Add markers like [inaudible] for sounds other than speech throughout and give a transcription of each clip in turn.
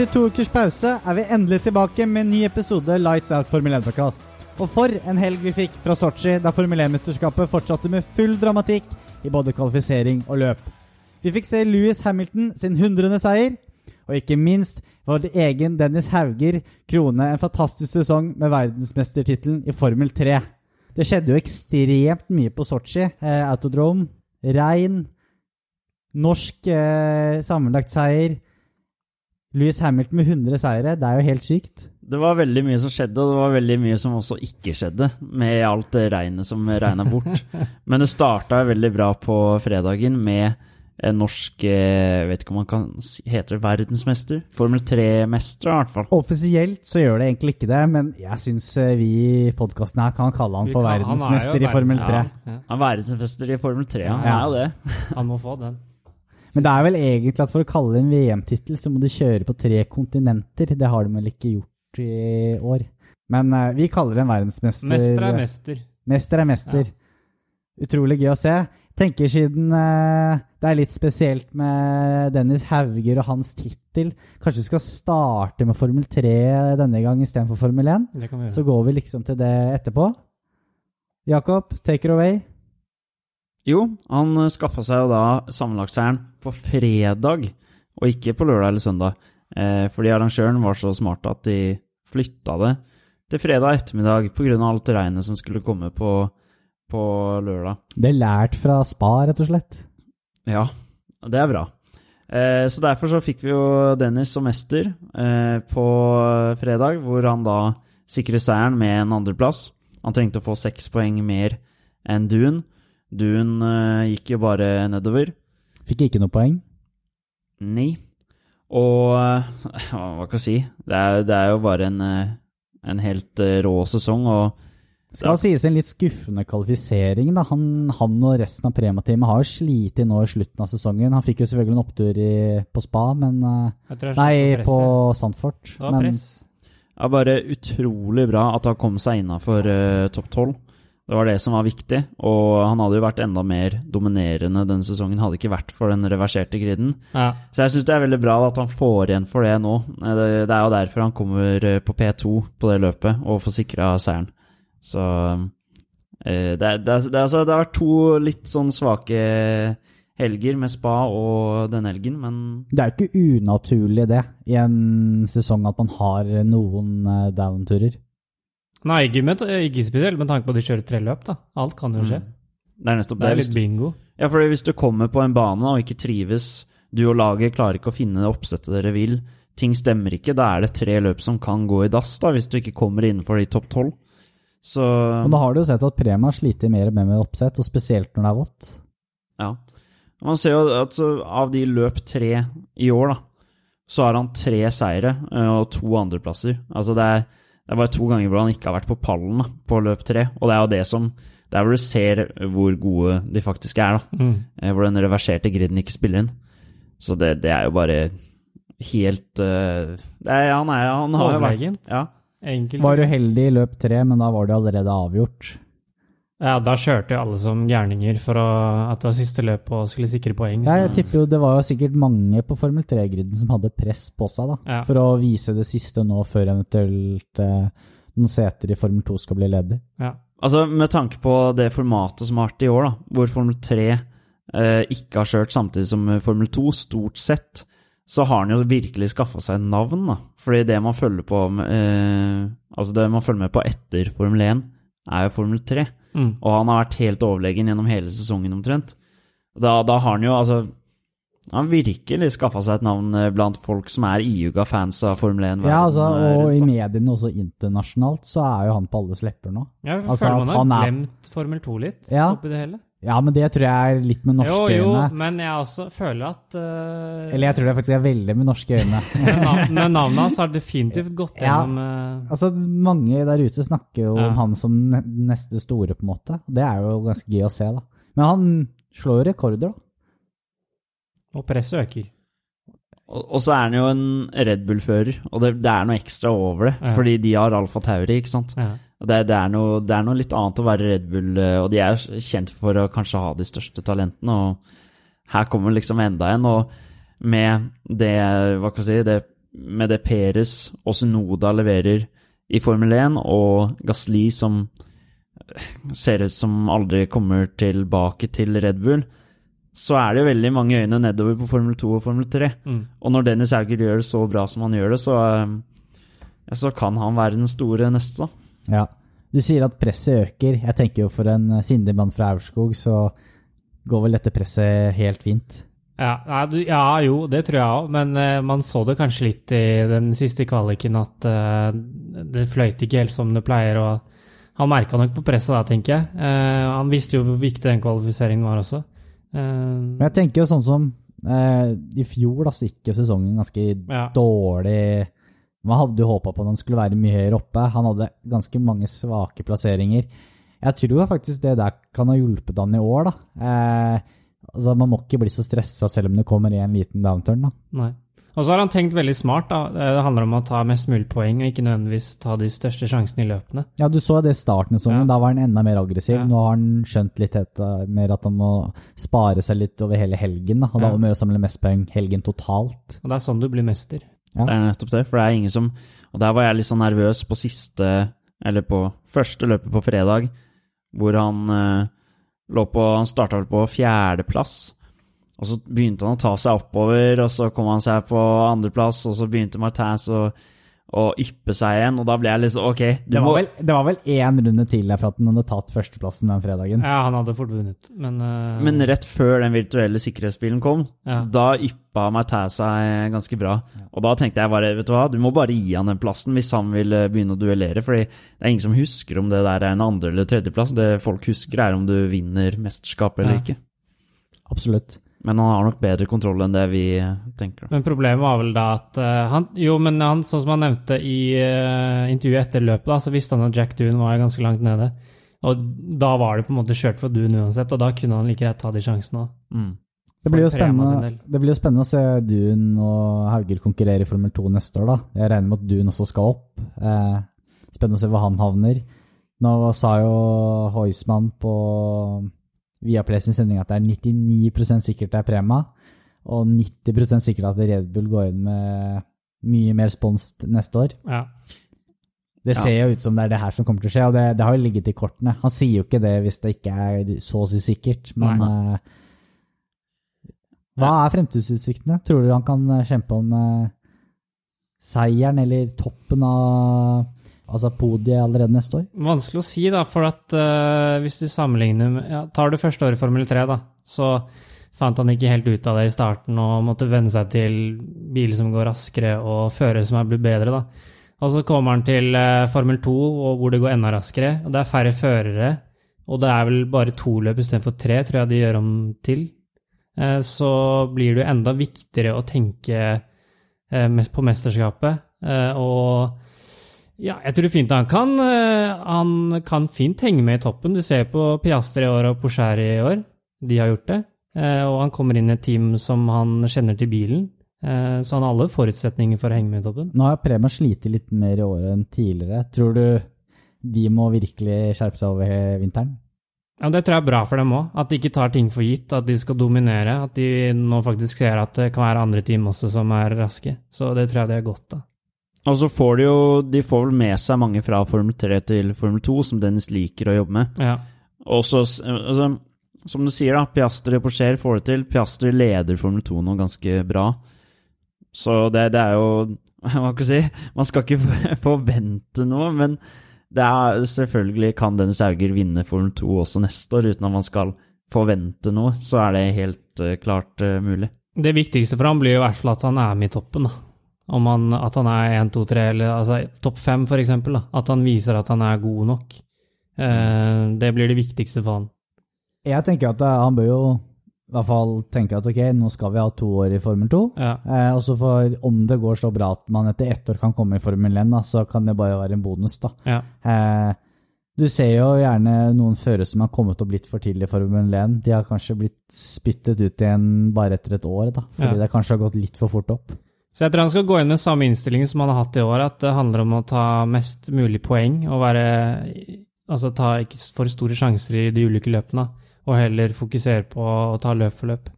Etter to ukers pause er vi endelig tilbake med en ny episode Lights Out Formel 1-podkast. Og for en helg vi fikk fra Sotsji, da Formel 1-mesterskapet fortsatte med full dramatikk i både kvalifisering og løp. Vi fikk se Louis Hamilton sin hundrede seier, og ikke minst vår egen Dennis Hauger krone en fantastisk sesong med verdensmestertittelen i Formel 3. Det skjedde jo ekstremt mye på Sotsji. Eh, Autodrome, regn, norsk eh, sammenlagt seier. Louis Hamilton med 100 seire, det er jo helt sykt. Det var veldig mye som skjedde, og det var veldig mye som også ikke skjedde, med alt det regnet som regna bort. [laughs] Men det starta veldig bra på fredagen med en norsk Jeg vet ikke om man kan si Heter det verdensmester? Formel 3-mester, i hvert fall. Offisielt så gjør det egentlig ikke det, men jeg syns vi i podkasten her kan kalle han for kan- han er verdensmester i Formel 3. verdens- Ja. Han er verdensmester i Formel 3, ja. Ja. Han er jo det. Han må få den. Men det er vel egentlig at for å kalle det en VM-tittel, så må du kjøre på tre kontinenter. Det har de vel ikke gjort i år. Men uh, vi kaller det en verdensmester. Mester er mester. Mester er mester. Utrolig gøy å se. Tenker siden uh, det er litt spesielt med Dennis Hauger og hans tittel, kanskje vi skal starte med Formel 3 denne gang istedenfor Formel 1? Det kan vi Så går vi liksom til det etterpå. Jakob, take it away. Jo, han skaffa seg jo da sammenlagtseieren på fredag, og ikke på lørdag eller søndag. Eh, fordi arrangøren var så smart at de flytta det til fredag ettermiddag pga. alt regnet som skulle komme på, på lørdag. Det er lært fra Spa, rett og slett. Ja, det er bra. Eh, så derfor så fikk vi jo Dennis som mester eh, på fredag, hvor han da sikrer seieren med en andreplass. Han trengte å få seks poeng mer enn Dun. Dun eh, gikk jo bare nedover. Fikk ikke noe poeng. Nei. Og eh, [laughs] hva kan jeg si? Det er, det er jo bare en, eh, en helt rå sesong, og Skal sies en litt skuffende kvalifisering. da. Han, han og resten av Prema-teamet har jo slitt nå i slutten av sesongen. Han fikk jo selvfølgelig en opptur i, på Spa, men Nei, på. Sandfort. Det var Men press. det er bare utrolig bra at han kom seg innafor uh, topp tolv. Det var det som var viktig, og han hadde jo vært enda mer dominerende denne sesongen hadde ikke vært for den reverserte griden. Ja. Så jeg syns det er veldig bra at han får igjen for det nå. Eh, Det, det er jo derfor han kommer eh, på P2 på det løpet og får sikra seieren. Så eh, det, det, det, altså, det har vært to litt sånn svake helger med spa og denne helgen, men det er jo ikke unaturlig, det, i en sesong at man har noen down-turer. Nei, ikke, med, ikke spesielt med tanke på at de kjører tre løp, da. Alt kan jo skje. det er nettopp Det det. er litt bingo. ja, for hvis du kommer på en bane og ikke trives, du og laget klarer ikke å finne det oppsettet dere vil, ting stemmer ikke, da er det tre løp som kan gå i dass, da, hvis du ikke kommer innenfor de topp tolv. Så Og da har du jo sett at Prema sliter mer med med oppsett, og spesielt når det er vått. Ja. Man ser jo at av de løp tre i år, da, så har han tre seire eh, og to andreplasser. Altså det er, det er bare to ganger hvor han ikke har vært på pallen da, på løp tre. Og det er jo det som Det er hvor du ser hvor gode de faktisk er, da. Mm. Eh, Hvor den reverserte griden ikke spiller inn. Så det, det er jo bare helt uh, det er, Han er han har jo vært Ja. Enkelt. Var uheldig i løp tre, men da var det allerede avgjort. Ja, da kjørte jo alle som gærninger for å, at det var siste løp og skulle sikre poeng. Ja, jeg tipper jo det var jo sikkert mange på Formel 3-griden som hadde press på seg, da. Ja. For å vise det siste nå, før eventuelt eh, noen seter i Formel 2 skal bli ledig. Ja. Altså, med tanke på det formatet som har vært i år, da, hvor Formel 3 eh, ikke har kjørt samtidig som Formel 2, stort sett, så har han jo virkelig skaffa seg navn, da. Fordi det man følger på eh, Altså, det man følger med på etter Formel 1, er jo Formel 3. Mm. Og han har vært helt overlegen gjennom hele sesongen omtrent. Da, da har han jo altså Han har virkelig skaffa seg et navn eh, blant folk som er iuga fans av Formel 1. Ja, altså, eh, og i mediene også internasjonalt så er jo han på alles lepper nå. Ja, jeg Altså, føler altså, man har glemt Formel 2 litt Ja. oppi det hele. Ja, men det tror jeg er litt med norske jo, jo, øyne. men jeg også føler at uh... Eller jeg tror det faktisk er veldig med norske øyne. [laughs] Men navnet hans har definitivt gått Ja. gjennom ja, altså, mange der ute snakker jo Ja. om han som neste store, på en måte. Det er jo ganske gøy å se, da. Men han slår jo rekorder, da. Og presset øker. Og, og så er han jo en Red Bull-fører, og det, det er noe ekstra over det. Ja. Fordi de har Alfa Tauri, ikke sant. Ja. Det, det, er noe, det er noe litt annet å være Red Bull, eh, og de er kjent for å kanskje ha de største talentene. Og her kommer liksom enda en, og med det, hva kan jeg si, det med det Peres og Sunoda leverer i Formel 1, og Gasli som ser ut som aldri kommer tilbake til Red Bull, så er det jo veldig mange øyne nedover på Formel 2 og Formel 3. Mm. Og når Dennis Auger gjør det så bra som han gjør det, så, eh, så kan han være den store neste. da. Ja. Du sier at presset øker. Jeg tenker jo for en eh, sindig mann fra Aurskog, så går vel dette presset helt fint. Ja, ja, jo, det tror jeg òg, men eh, man så det kanskje litt i den siste kvaliken at eh, det fløyt ikke helt som det pleier. og Han merka nok på presset da, tenker jeg. Han visste jo hvor viktig den kvalifiseringen var også. Men jeg tenker jo sånn som I fjor da, så gikk jo sesongen ganske ja. dårlig. Man hadde jo håpa på at han skulle være mye høyere oppe. Han hadde ganske mange svake plasseringer. Jeg tror faktisk det der kan ha hjulpet han i år, da. Eh, altså Man må ikke bli så stressa selv om det kommer en liten downturn, da. Nei. Og så har han tenkt veldig smart. da. Eh, Det handler om å ta mest mulig poeng, og ikke nødvendigvis ta de største sjansene i løpene. Ja, du så det i starten av sesongen. Ja. Da var han enda mer aggressiv. Ja. Nå har han skjønt litt mer at han må spare seg litt over hele helgen. Da. Og da Ja. må han samle mest poeng helgen totalt. Og det er sånn du blir mester. Ja. Det er nettopp det, for det er ingen som Og der var jeg litt sånn nervøs på siste Eller på første løpet på fredag, hvor han eh, lå på Han starta vel på fjerdeplass. Og så begynte han å ta seg oppover, og så kom han seg på andreplass, og så begynte Martins å, å yppe seg igjen, og da ble jeg sånn Ok, du Det må var, vel, det var vel én runde til for at han hadde tatt førsteplassen den fredagen. Ja, han hadde fort vunnet, men uh... Men rett før den virtuelle sikkerhetsbilen kom, Ja. da yppa Martin seg ganske bra. Og da tenkte jeg bare, vet du hva, du må bare gi han den plassen hvis han vil eh, begynne å duellere. fordi det er ingen som husker om det der er en andre- eller tredjeplass. Det folk husker, er om du vinner mesterskapet eller Ja. ikke. Absolutt. Men han har nok bedre kontroll enn det vi eh, tenker. Men problemet var vel da at eh, han Jo, men han, sånn som han nevnte i eh, intervjuet etter løpet, da, så visste han at Jack Doon var ganske langt nede. Og da var det på en måte kjørt for Doon uansett, og da kunne han like greit ta de sjansene òg. Mm. Det blir, jo spennende, det blir jo spennende å se Dun og Hauger konkurrere i Formel 2 neste år. da. Jeg regner med at Dun også skal opp. Eh, spennende å se hvor han havner. Nå sa jo Heusmann på Viaplay sin sending at det er 99% sikkert det er Prema, og 90% sikkert at Red Bull går inn med mye mer spons neste år. Ja. Det Ja. ser jo ut som det er det her som kommer til å skje, og det, det har jo ligget i kortene. Han sier jo ikke det hvis det ikke er så å si sikkert, men uh, Hva er fremtidsutsiktene? Tror du han kan kjempe om uh, seieren eller toppen av altså podiet allerede neste år? Vanskelig å si, da, for at uh, hvis du sammenligner med ja, Tar du første året i Formel 3, da, så fant han ikke helt ut av det i starten og måtte venne seg til biler som går raskere og førere som er blitt bedre, da. Og så kommer han til uh, Formel 2, og hvor det går enda raskere, og det er færre førere. Og det er vel bare to løp istedenfor tre, tror jeg de gjør om til. Eh, så blir det jo enda viktigere å tenke på mesterskapet. Og ja, jeg tror fint han kan. eh, Han kan fint henge med i toppen. Du ser på Piastri i år og Porsche i år. De har gjort det. Eh, Og han kommer inn i et team som han kjenner til bilen. Eh, Så han har alle forutsetninger for å henge med i toppen. Nå har Prema slitt litt mer i år enn tidligere. Tror du de må virkelig skjerpe seg over vinteren? Ja, Det tror jeg er bra for dem òg. At de ikke tar ting for gitt. At de skal dominere. At de nå faktisk ser at det kan være andre team også som er raske. Så det tror jeg det er godt av. Og så får de jo De får vel med seg mange fra Formel 3 til Formel 2, som Dennis liker å jobbe med. Ja. Og så, altså, som du sier, da, Piastri og Porcher får det til. Piastri leder Formel 2 nå ganske bra. Så det, det er jo [laughs] Hva skal jeg si? Man skal ikke [laughs] forvente noe, men det er selvfølgelig kan Dennis Hauger vinne Formel 2 også neste år, uten at man skal forvente noe. Så er det helt eh, klart uh, mulig. Det viktigste for ham blir i hvert fall at han er med i toppen. da. Om han, at han er 1, 2, 3, eller altså topp 5 for eksempel. Da. At han viser at han er god nok. Eh, det blir det viktigste for han. Jeg tenker at eh, han bør jo i hvert fall tenke at ok, nå skal vi ha to år i Formel 2. Ja. Eh, og så for om det går så bra at man etter ett år kan komme i Formel 1, da, så kan det bare være en bonus, da. Ja. Eh, du ser jo gjerne noen førere som har kommet og blitt for tidlig i Formel 1. De har kanskje blitt spyttet ut igjen bare etter et år, da, fordi Ja. det kanskje har gått litt for fort opp. Så jeg tror han skal gå inn med samme innstilling som han har hatt i år, at det handler om å ta mest mulig poeng og være Altså ta ikke for store sjanser i de ulike løpene, og heller fokusere på å ta løp for løp.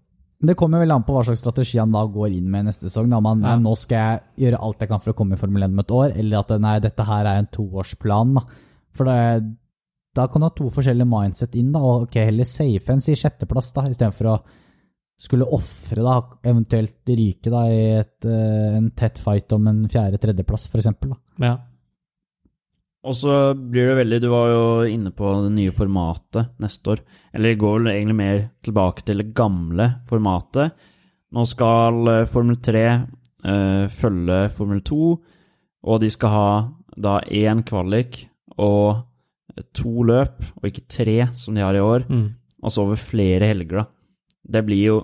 Det kommer vel an på hva slags strategi han da går inn med neste sesong. Da. Man, Ja. Nå skal jeg gjøre alt jeg kan for å komme i Formel 1 om et år, eller at nei, dette her er en toårsplan. Da. For det, da kan du ha to forskjellige mindset inn, da, og ok, heller safe enn si sjetteplass, da, istedenfor å skulle ofre, da, eventuelt ryke da, i et, eh, en tett fight om en fjerde-tredjeplass, f.eks. Ja. Og så blir det veldig Du var jo inne på det nye formatet neste år. Eller det går vel egentlig mer tilbake til det gamle formatet. Nå skal eh, Formel 3 eh, følge Formel 2, og de skal ha da én kvalik og to løp, og ikke tre som de har i år. Mm. Altså over flere helger, da. Det blir jo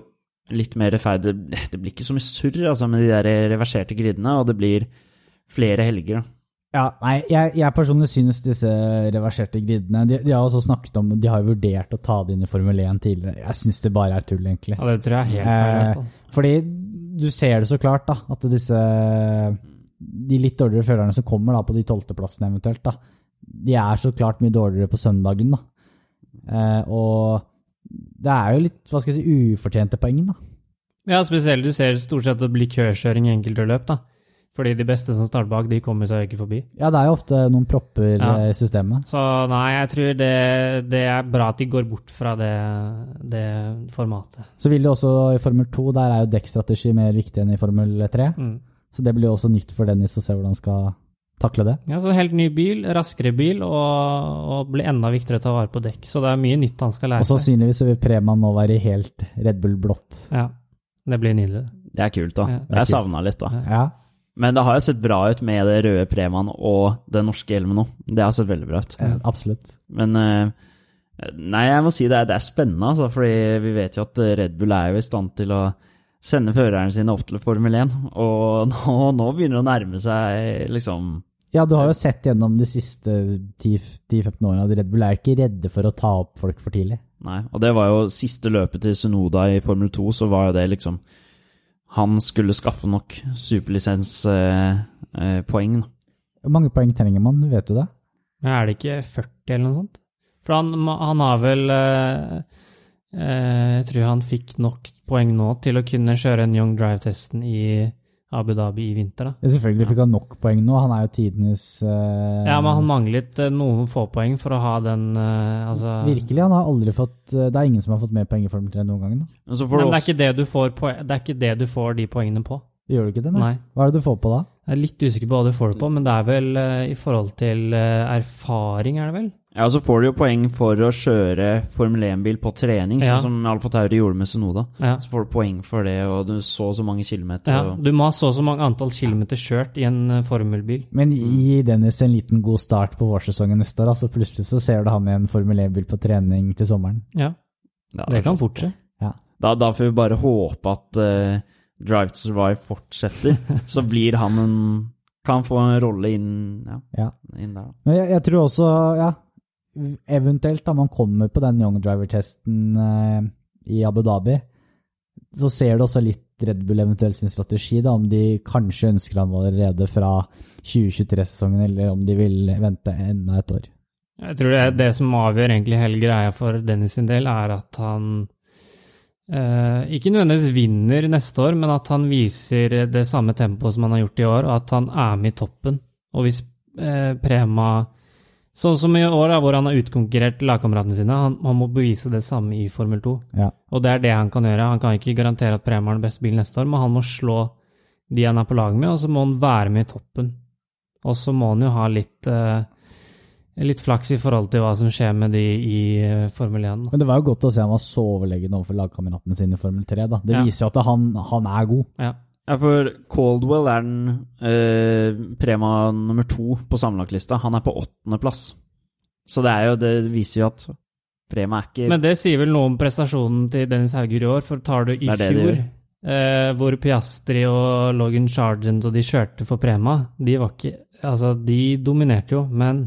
litt mer rettferdig. Det blir ikke så mye surr altså, med de der reverserte gridene, og det blir flere helger, da. Ja, nei, jeg, jeg personlig synes disse reverserte gridene de, de har også snakket om, de har jo vurdert å ta det inn i Formel 1 tidligere. Jeg synes det bare er tull, egentlig. ja, det tror jeg er helt feil. i hvert fall. Fordi du ser det så klart, da, at disse De litt dårligere førerne som kommer da på de tolvteplassene eventuelt, da, de er så klart mye dårligere på søndagen, da. Eh, og det er jo litt, hva skal jeg si, ufortjente poeng, da. Ja, spesielt du ser stort sett at det blir køkjøring i enkelte løp, da. Fordi de beste som starter bak, de kommer seg ikke forbi. Ja, det er jo ofte noen propper Ja. eh, i systemet. Så nei, jeg tror det, det er bra at de går bort fra det, det formatet. Så vil det også i Formel 2, der er jo dekkstrategi mer viktig enn i Formel 3. Mm. Så det blir jo også nytt for Dennis å se hvordan han skal takle det. Ja, så Helt ny bil, raskere bil, og, og blir enda viktigere å ta vare på dekk. Så det er mye nytt han skal lære seg. sannsynligvis så vil Preman nå være helt Red Bull blått. Ja, Det blir nydelig. Det er kult, da. Ja, det er jeg savna litt, da. Ja. Ja. Men det har jo sett bra ut med det røde Preman og den norske hjelmen nå. Det har sett veldig bra ut. Ja, Absolutt. Men eh, Nei, jeg må si det er, det er spennende, altså, fordi vi vet jo at Red Bull er jo i stand til å sende førerne sine opp til Formel 1, og [laughs] nå, nå begynner det å nærme seg liksom Ja, du har jo sett gjennom de siste 10-15 årene at Red Bull er ikke redde for å ta opp folk for tidlig. Nei, og det var jo siste løpet til Sunoda i Formel 2, så var jo det liksom Han skulle skaffe nok superlisenspoeng, eh, da. Hvor mange poeng trenger man, vet du det? Men er det ikke 40 eller noe sånt? For han, han har vel eh, eh, Jeg tror han fikk nok poeng nå til å kunne kjøre en Young Drive-testen i Abu Dhabi i vinter. da. Ja, selvfølgelig fikk han nok poeng nå, han er jo tidenes uh... Ja, men han manglet eh, noen få poeng for å ha den uh, altså, Virkelig, han har aldri fått Det er ingen som har fått mer poeng i Formel 3 noen gang. Da. Men så Nei, får men det er ikke det du får, det er ikke det du får de poengene på. Gjør du ikke det? Nei. Nei. Hva er det du får på da? Jeg er litt usikker på hva du får det på, men det er vel uh, i forhold til erfaring, er det vel? Ja, og så får du jo poeng for å kjøre Formel 1-bil på trening, Ja. sånn som Alfa Tauri gjorde med Sunoda. Ja. Så får du poeng for det, og du så så mange kilometer. ja. og... Du må ha så så mange antall kilometer kjørt i en eh, formelbil. Men gi Dennis en liten god start på vårsesongen neste år, altså plutselig så ser du han i en Formel 1-bil på trening til sommeren. Ja, Ja, det kan fort skje. Da, da får vi bare håpe at uh, Drive to Survive fortsetter, [laughs] så blir han en Kan få en rolle inn, ja, Ja. inn der. Men jeg, jeg tror også, ja, eventuelt da man kommer på den Young Driver-testen eh, i Abu Dhabi, så ser du også litt Red Bull eventuelt sin strategi, da, om de kanskje ønsker han allerede fra 2023-sesongen, eller om de vil vente enda et år. Jeg tror det, det som avgjør egentlig hele greia for Dennis sin del, er at han eh, ikke nødvendigvis vinner neste år, men at han viser det samme tempoet som han har gjort i år, og at han er med i toppen. Og hvis eh, Prema Sånn som i år, da, hvor han har utkonkurrert lagkameratene sine, han, han må bevise det samme i Formel 2. Ja. Og det er det han kan gjøre. Han kan ikke garantere at Prema har den beste bilen neste år, men han må slå de han er på lag med, og så må han være med i toppen. Og så må han jo ha litt uh, litt flaks i forhold til hva som skjer med de i eh, Formel 1. Da. Men det var jo godt å se han var så overlegen overfor lagkameratene sine i Formel 3. Da. Det Ja. viser jo at han, han er god. Ja. Ja, for Caldwell er den eh, prema nummer to på sammenlagtlista. Han er på åttendeplass. Så det er jo Det viser jo at Prema er ikke Men det sier vel noe om prestasjonen til Dennis Hauger i år, for tar du i Det det det fjor, eh, hvor Piastri og Logan Sargent og de kjørte for Prema, de var ikke Altså, de dominerte jo, men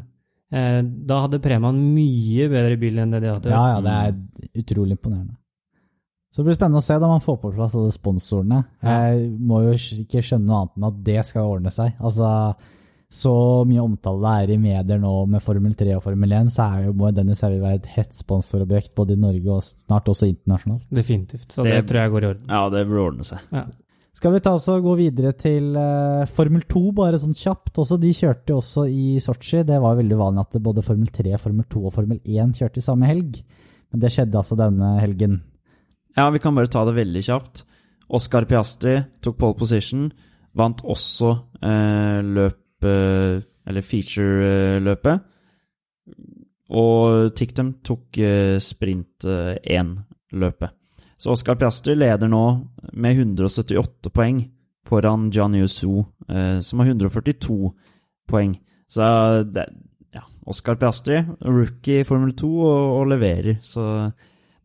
eh, da hadde Prema en mye bedre bil enn det de hadde. Ja, ja, det er utrolig imponerende. Så det blir spennende å se da man får på plass alle sponsorene. Jeg må jo ikke skjønne noe annet enn at det skal ordne seg. Altså, så mye omtale det er i medier nå med Formel 3 og Formel 1, så er jo, må Dennis Hauge være et hett sponsorobjekt både i Norge og snart også internasjonalt. Definitivt. Så det, Det- tror jeg går i orden. Ja, det burde ordne seg. Ja. Skal vi ta oss og gå videre til uh, Formel 2, bare sånn kjapt. Også, de kjørte jo også i Sotsji. Det var veldig vanlig at både Formel 3, Formel 2 og Formel 1 kjørte i samme helg. Men det skjedde altså denne helgen. Ja, vi kan bare ta det veldig kjapt. Oscar Piastri tok pole position, vant også eh, løp eh, Eller feature-løpet. Og Tiktum tok eh, sprint 1-løpet. Så Oscar Piastri leder nå med 178 poeng foran John Yusu, eh, som har 142 poeng. Så det, ja, Oscar Piastri, rookie i Formel 2, og, og leverer. Så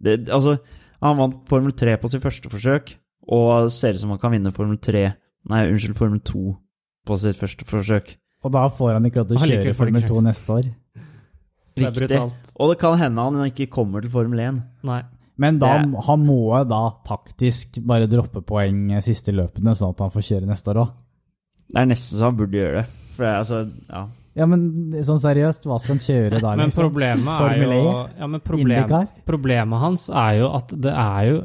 det, altså Han vant Formel 3 på sitt første forsøk, og ser ut som han kan vinne Formel 3 Nei, unnskyld, Formel 2 på sitt første forsøk. Og da får han ikke lov til å kjøre Formel 2 neste år. Riktig. Og det kan hende han ikke kommer til Formel 1. Nei. Men da, Det- han må da taktisk bare droppe poeng siste løpene, sånn at han får kjøre neste år òg. Det er nesten så han burde gjøre det. For det er altså, ja. Ja, men sånn seriøst, hva skal han kjøre da? [laughs] Men liksom? problemet er Formel jo E? ja, problem? Problemet hans er jo at det er jo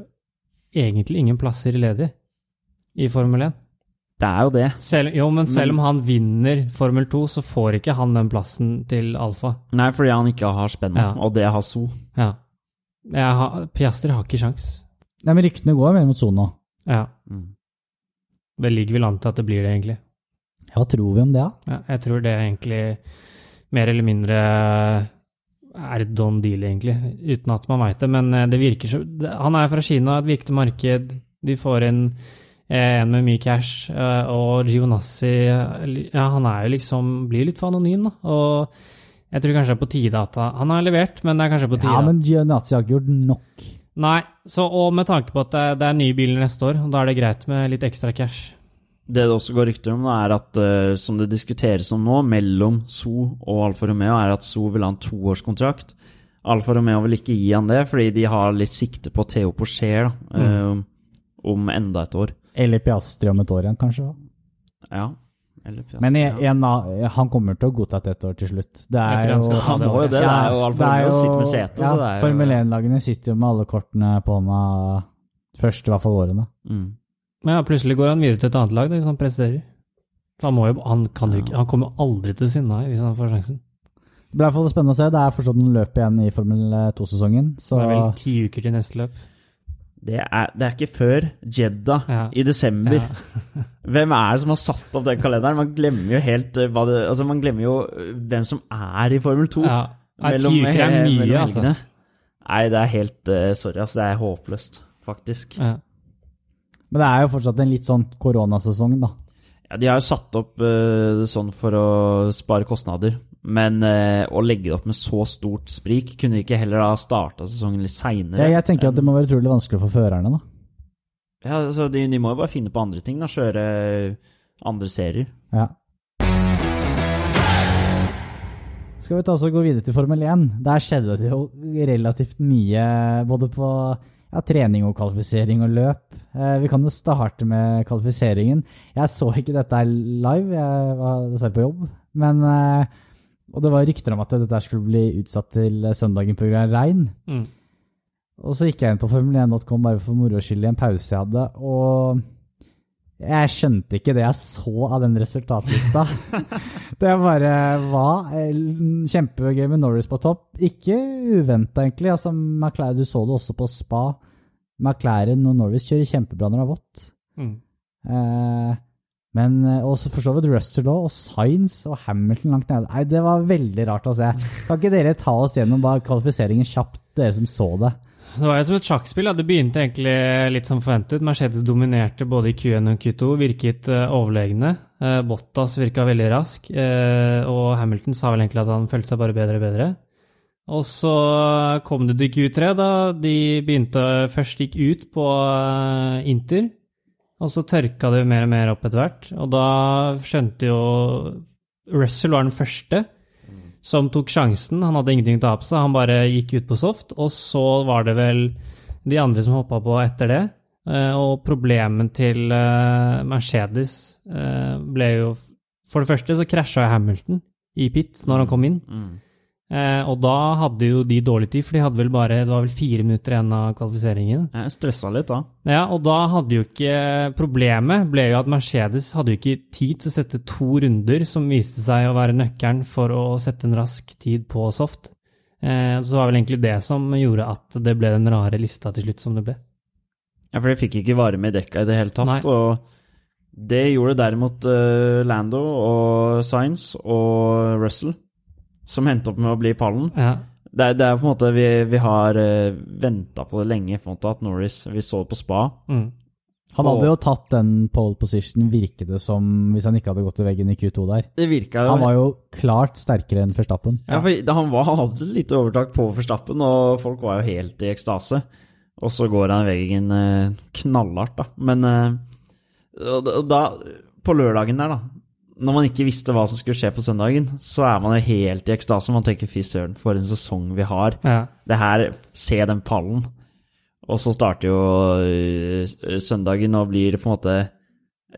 egentlig ingen plasser ledig i Formel 1. Det er jo det. Selv, jo, men selv om han vinner Formel 2, så får ikke han den plassen til Alfa. Nei, fordi han ikke har spennet, Ja. og det har So. Ja. Jeg har, Piastri har ikke sjans. Nei, men ryktene går mer mot Son nå. Ja. Mm. Det ligger vel an til at det blir det, egentlig. Hva tror vi om det, da? Ja, jeg tror det er egentlig mer eller mindre er et don deal, egentlig, uten at man veit det. Men eh, det virker så Han er fra Kina, et viktig marked. De får inn eh, en med mye cash, eh, og Gionassi eh, Ja, han er jo liksom Blir litt for anonym, da. Og jeg tror kanskje det er på tide at han har levert, men det er kanskje på tide Ja, men Gionazzi har ikke gjort nok. Nei, så, og med tanke på at det, det er nye biler neste år, da er det greit med litt ekstra cash. Det det også går rykter om, er at, uh, som det diskuteres om nå, mellom So og Alfa Romeo, er at So vil ha en toårskontrakt. Alfa Romeo vil ikke gi han det, fordi de har litt sikte på Theo Porcher da, uh, om enda et år. Eller Piastri om et år igjen, kanskje. Ja. Eller Piastri, Men ja. en, en, han kommer til å godta et ett år til slutt. Det er jo Han må jo det. Det er jo Alfa Romeo sitter med setet, ja, Formel 1-lagene sitter jo med alle kortene på hånda først, i hvert fall årene. Mm. Men ja, plutselig går han videre til et annet lag da, hvis han presterer. Han, må jo, han, kan jo ikke, han kommer jo aldri til Sinai hvis han får sjansen. Det blir i hvert fall spennende å se. Det er fortsatt noen løp igjen i Formel 2-sesongen. Så Det er vel ti uker til neste løp. Det, er, det er ikke før Jeddah Ja. i desember. Ja. [laughs] Hvem er det som har satt opp den kalenderen? Man glemmer jo helt eh, hva det Altså, man glemmer jo eh, hvem som er i Formel 2. Ja. Nei, ti uker er eh, mye, mellom altså. helgene. Nei, det er helt eh, Sorry, altså. Det er håpløst, faktisk. Ja. Men det er jo fortsatt en litt sånn koronasesong, da. Ja, de har jo satt opp uh, sånn for å spare kostnader, men uh, å legge det opp med så stort sprik Kunne de ikke heller ha starta sesongen litt seinere? Ja, jeg tenker at det må være utrolig vanskelig for førerne, da. Ja, altså, de, de må jo bare finne på andre ting, da. Kjøre andre serier. Ja. Skal vi ta oss og gå videre til Formel 1? Der skjedde det jo relativt mye, både på ja, trening og kvalifisering og løp. Eh, vi kan jo starte med kvalifiseringen. Jeg så ikke dette live, jeg var dessverre på jobb. Men, eh, og det var rykter om at dette skulle bli utsatt til søndagen pga. regn. Mm. Og så gikk jeg inn på formel1.com bare for moro skyld i en pause jeg hadde, og jeg skjønte ikke det jeg så av den resultatlista. [laughs] det bare var eh, kjempegøy med Norris på topp. Ikke uventa, egentlig. Altså, McLaren, du så det også på spa. McLaren og Norris kjører kjempebra når det er vått. Mm. Eh, men eh, også for så vidt Russell og Sainz og Hamilton langt nede. Nei, det var veldig rart å se. Kan ikke dere ta oss gjennom bare kvalifiseringen kjapt, dere som så det? Det var jo som et sjakkspill. Det begynte egentlig litt som forventet. Mercedes dominerte både i Q1 og Q2, virket uh, overlegne. Eh, Bottas virka veldig rask, eh, og Hamilton sa vel egentlig at han følte seg bare bedre og bedre. Og så kom det til Q3, da de begynte først gikk ut på Inter. Og så tørka det mer og mer opp etter hvert. Og da skjønte jo Russell var den første som tok sjansen. Han hadde ingenting å ta på seg, han bare gikk ut på soft. Og så var det vel de andre som hoppa på etter det. Eh, Og problemet til eh, Mercedes eh, ble jo For det første så krasja Hamilton i pit når han kom inn. Mm. Eh, og da hadde jo de dårlig tid, for de hadde vel bare det var vel fire minutter igjen av kvalifiseringen. Jeg stressa litt da. Ja, og da hadde jo ikke Problemet ble jo at Mercedes hadde jo ikke tid til å sette to runder som viste seg å være nøkkelen for å sette en rask tid på soft. Eh, så det var vel egentlig det som gjorde at det ble den rare lista til slutt som det ble. Ja, for de fikk ikke varme i dekka i det hele tatt. Nei. Og det gjorde derimot eh, Lando og Science og Russell, som endte opp med å bli pallen. Ja. Det er, det er på en måte Vi, vi har uh, venta på det lenge, på en måte, at Norris Vi så det på spa. Mm. Han hadde jo tatt den pole position, virket det som, hvis han ikke hadde gått til veggen i Q2 der. Det virka jo Han var jo klart sterkere enn Verstappen. Ja, for han, var, han hadde litt overtak på Verstappen, og folk var jo helt i ekstase. Og så går han i veggen eh, knallhardt, da. Men eh, da, på lørdagen der, da Når man ikke visste hva som skulle skje på søndagen, så er man jo helt i ekstase. Man tenker fy søren, for en sesong vi har. Ja. Det her, se den pallen. Og så starter jo eh, søndagen og blir på en måte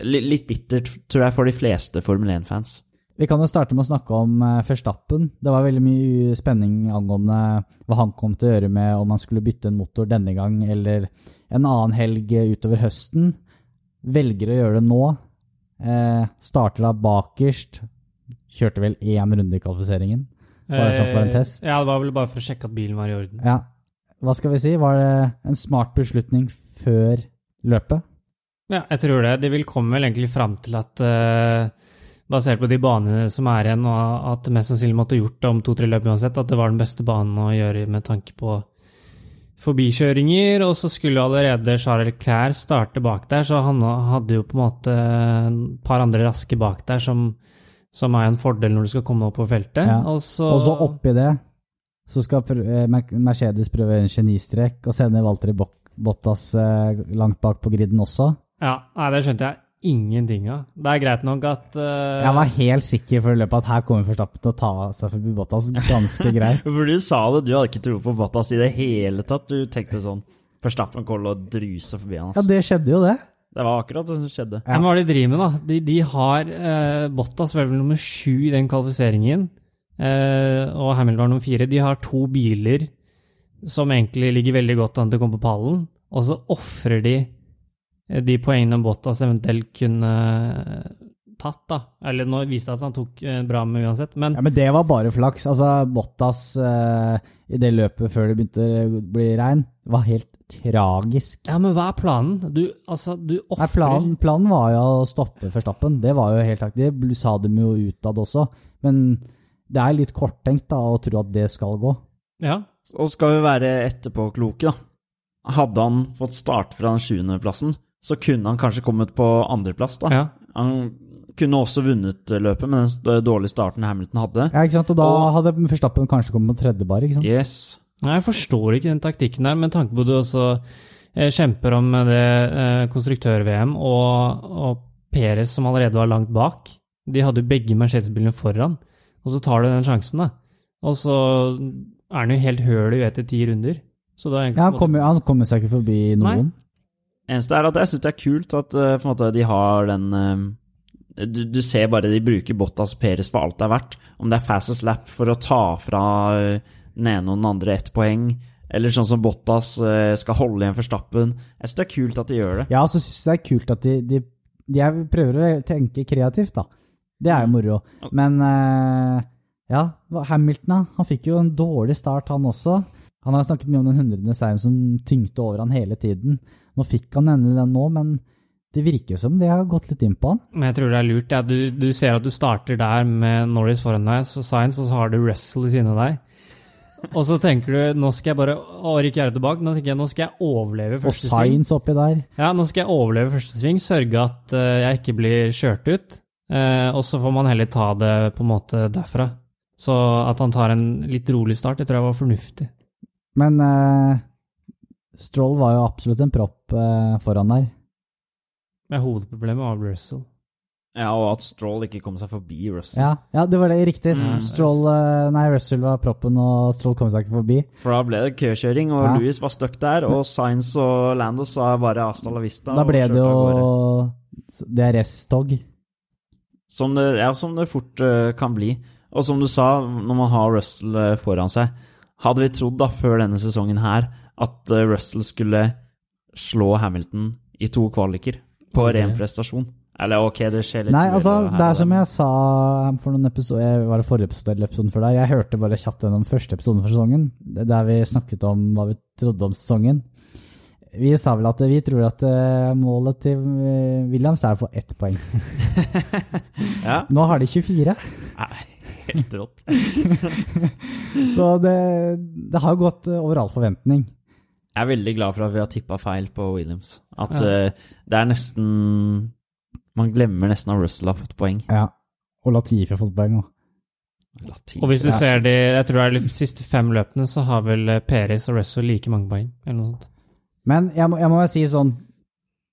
litt bittert, tror jeg, for de fleste Formel 1-fans. Vi kan jo starte med å snakke om førstappen. Verstappen. Det var veldig mye spenning angående hva han kom til å gjøre med om han skulle bytte en motor denne gang eller en annen helg utover høsten. Velger å gjøre det nå. Eh, starter da bakerst. Kjørte vel én runde i kvalifiseringen. Bare sånn for en test. Eh, Ja, det var vel bare for å sjekke at bilen var i orden. Ja. Hva skal vi si? Var det en smart beslutning før løpet? Ja, jeg tror det. De vil komme vel egentlig fram til at eh, basert på de banene som er igjen, og at mest sannsynlig måtte gjort det om to-tre løp uansett, at det var den beste banen å gjøre med tanke på forbikjøringer. Og så skulle allerede Charles Leclerc starte bak der, så han hadde jo på en måte et par andre raske bak der som, som er en fordel når du skal komme opp på feltet. Ja. Og så, Og så oppi det så skal eh, Mer- Mercedes prøve en genistrek og sende Valtteri Bottas eh, langt bak på griden også. Ja, nei, det skjønte jeg ingenting av. Det er greit nok at uh, Jeg var helt sikker før løpet at her kommer Verstappen til å ta seg forbi Bottas ganske [laughs] greit. For du sa det, du hadde ikke tro på Bottas i det hele tatt. Du tenkte sånn Verstappen kommer til å druse forbi han. Ja, altså. det skjedde jo, det. Det var akkurat det som skjedde. Ja. Men hva er det de driver med, da? De, de har eh, Bottas vel nummer sju i den kvalifiseringen, eh, og Hamilton var nummer fire. De har to biler som egentlig ligger veldig godt an til å komme på pallen, og så ofrer de de poengene Bottas eventuelt kunne eh, tatt, da. Eller nå viste det seg at han tok eh, bra med uansett, men Ja, Men det var bare flaks. Altså, Bottas eh, i det løpet før det begynte å bli regn, var helt tragisk. Ja, men hva er planen? Du, altså, du ofrer planen, planen var jo å stoppe Verstappen. Det var jo helt takt Det sa de jo utad også. Men det er litt korttenkt da, å tro at det skal gå. Ja. Og skal vi være etterpåkloke, da. Hadde han fått starte fra den sjuendeplassen, så kunne han kanskje kommet på andreplass, da. ja. Han kunne også vunnet løpet med den dårlige starten Hamilton hadde. Ja, ikke sant? Og da Og- hadde Verstappen kanskje kommet på tredje bar, ikke sant? Yes. Nei, jeg forstår ikke den taktikken der, med tanke på at du også eh, kjemper om det eh, konstruktør-VM, og, og Perez som allerede var langt bak. De hadde jo begge Mercedes-bilene foran, og så tar du den sjansen, da. Og så er han jo helt høl i etter ti runder. Så da egentlig Ja, han kommer, han kommer seg ikke forbi noen. Eneste er at jeg syns det er kult at uh, måte, de har den uh, du, du ser bare de bruker Bottas og Perez for alt det er verdt. Om det er fastest lap for å ta fra eh, den ene og den andre ett poeng, eller sånn som Bottas skal holde igjen for stappen. Jeg syns det er kult at de gjør det. Ja, så syns jeg det er kult at de, de, de er, prøver å tenke kreativt, da. Det er jo moro. Men ja, Hamilton, da. Han fikk jo en dårlig start, han også. Han har snakket mye om den hundrede seieren som tyngte over han hele tiden. Nå fikk han endelig den nå, men det virker som det har gått litt inn på han. Men jeg tror det er lurt. Ja. Du, du ser at du starter der med Norris foran deg, så Science, og så har du Russell ved siden av deg. Og så tenker du nå skal jeg bare å, Ricciardo tilbake. Nå tenker jeg nå skal jeg overleve første sving. Og Science oppi der. Ja, nå skal jeg overleve første sving, sørge at eh, jeg ikke blir kjørt ut. Uh, og så får man heller ta det på en måte derfra. Så at han tar en litt rolig start, det tror jeg var fornuftig. Men eh, Stroll var jo absolutt en propp eh, foran der. Men hovedproblemet var Russell. Ja, Og at Stroll ikke kom seg forbi Russell. Ja, ja det var det riktig. Mm. Stroll, eh, nei, Russell var proppen, og Stroll kom seg ikke forbi. For da ble det køkjøring, og Ja. Louis var stuck der. Og Sainz og Lando sa bare hasta la vista. Da ble det jo gårde. DRS-tog. Som det, ja, som det fort uh, kan bli. Og som du sa, når man har Russell eh, foran seg Hadde vi trodd da, før denne sesongen her, at eh, Russell skulle slå Hamilton i to kvaliker på okay. ren prestasjon? Eller ok, det skjer litt Nei, altså, det er som jeg sa for noen episoder Var det forrige episode eller episoden før der? Jeg hørte bare kjapt gjennom første episoden for sesongen, der vi snakket om hva vi trodde om sesongen. Vi sa vel at vi tror at eh, målet til eh, Williams er å få ett poeng. [laughs] Ja, Nå har de 24, Nei, helt rått. [laughs] så det, det har gått over all forventning. Jeg er veldig glad for at vi har tippa feil på Williams. At Ja. uh, det er nesten Man glemmer nesten at Russell har fått poeng. Ja. Og Latifi har fått poeng òg. Og hvis du Ja. ser de jeg tror det er de siste fem løpene, så har vel Peris Peres og Russell like mange poeng. eller noe sånt. Men jeg må, jeg må jo si sånn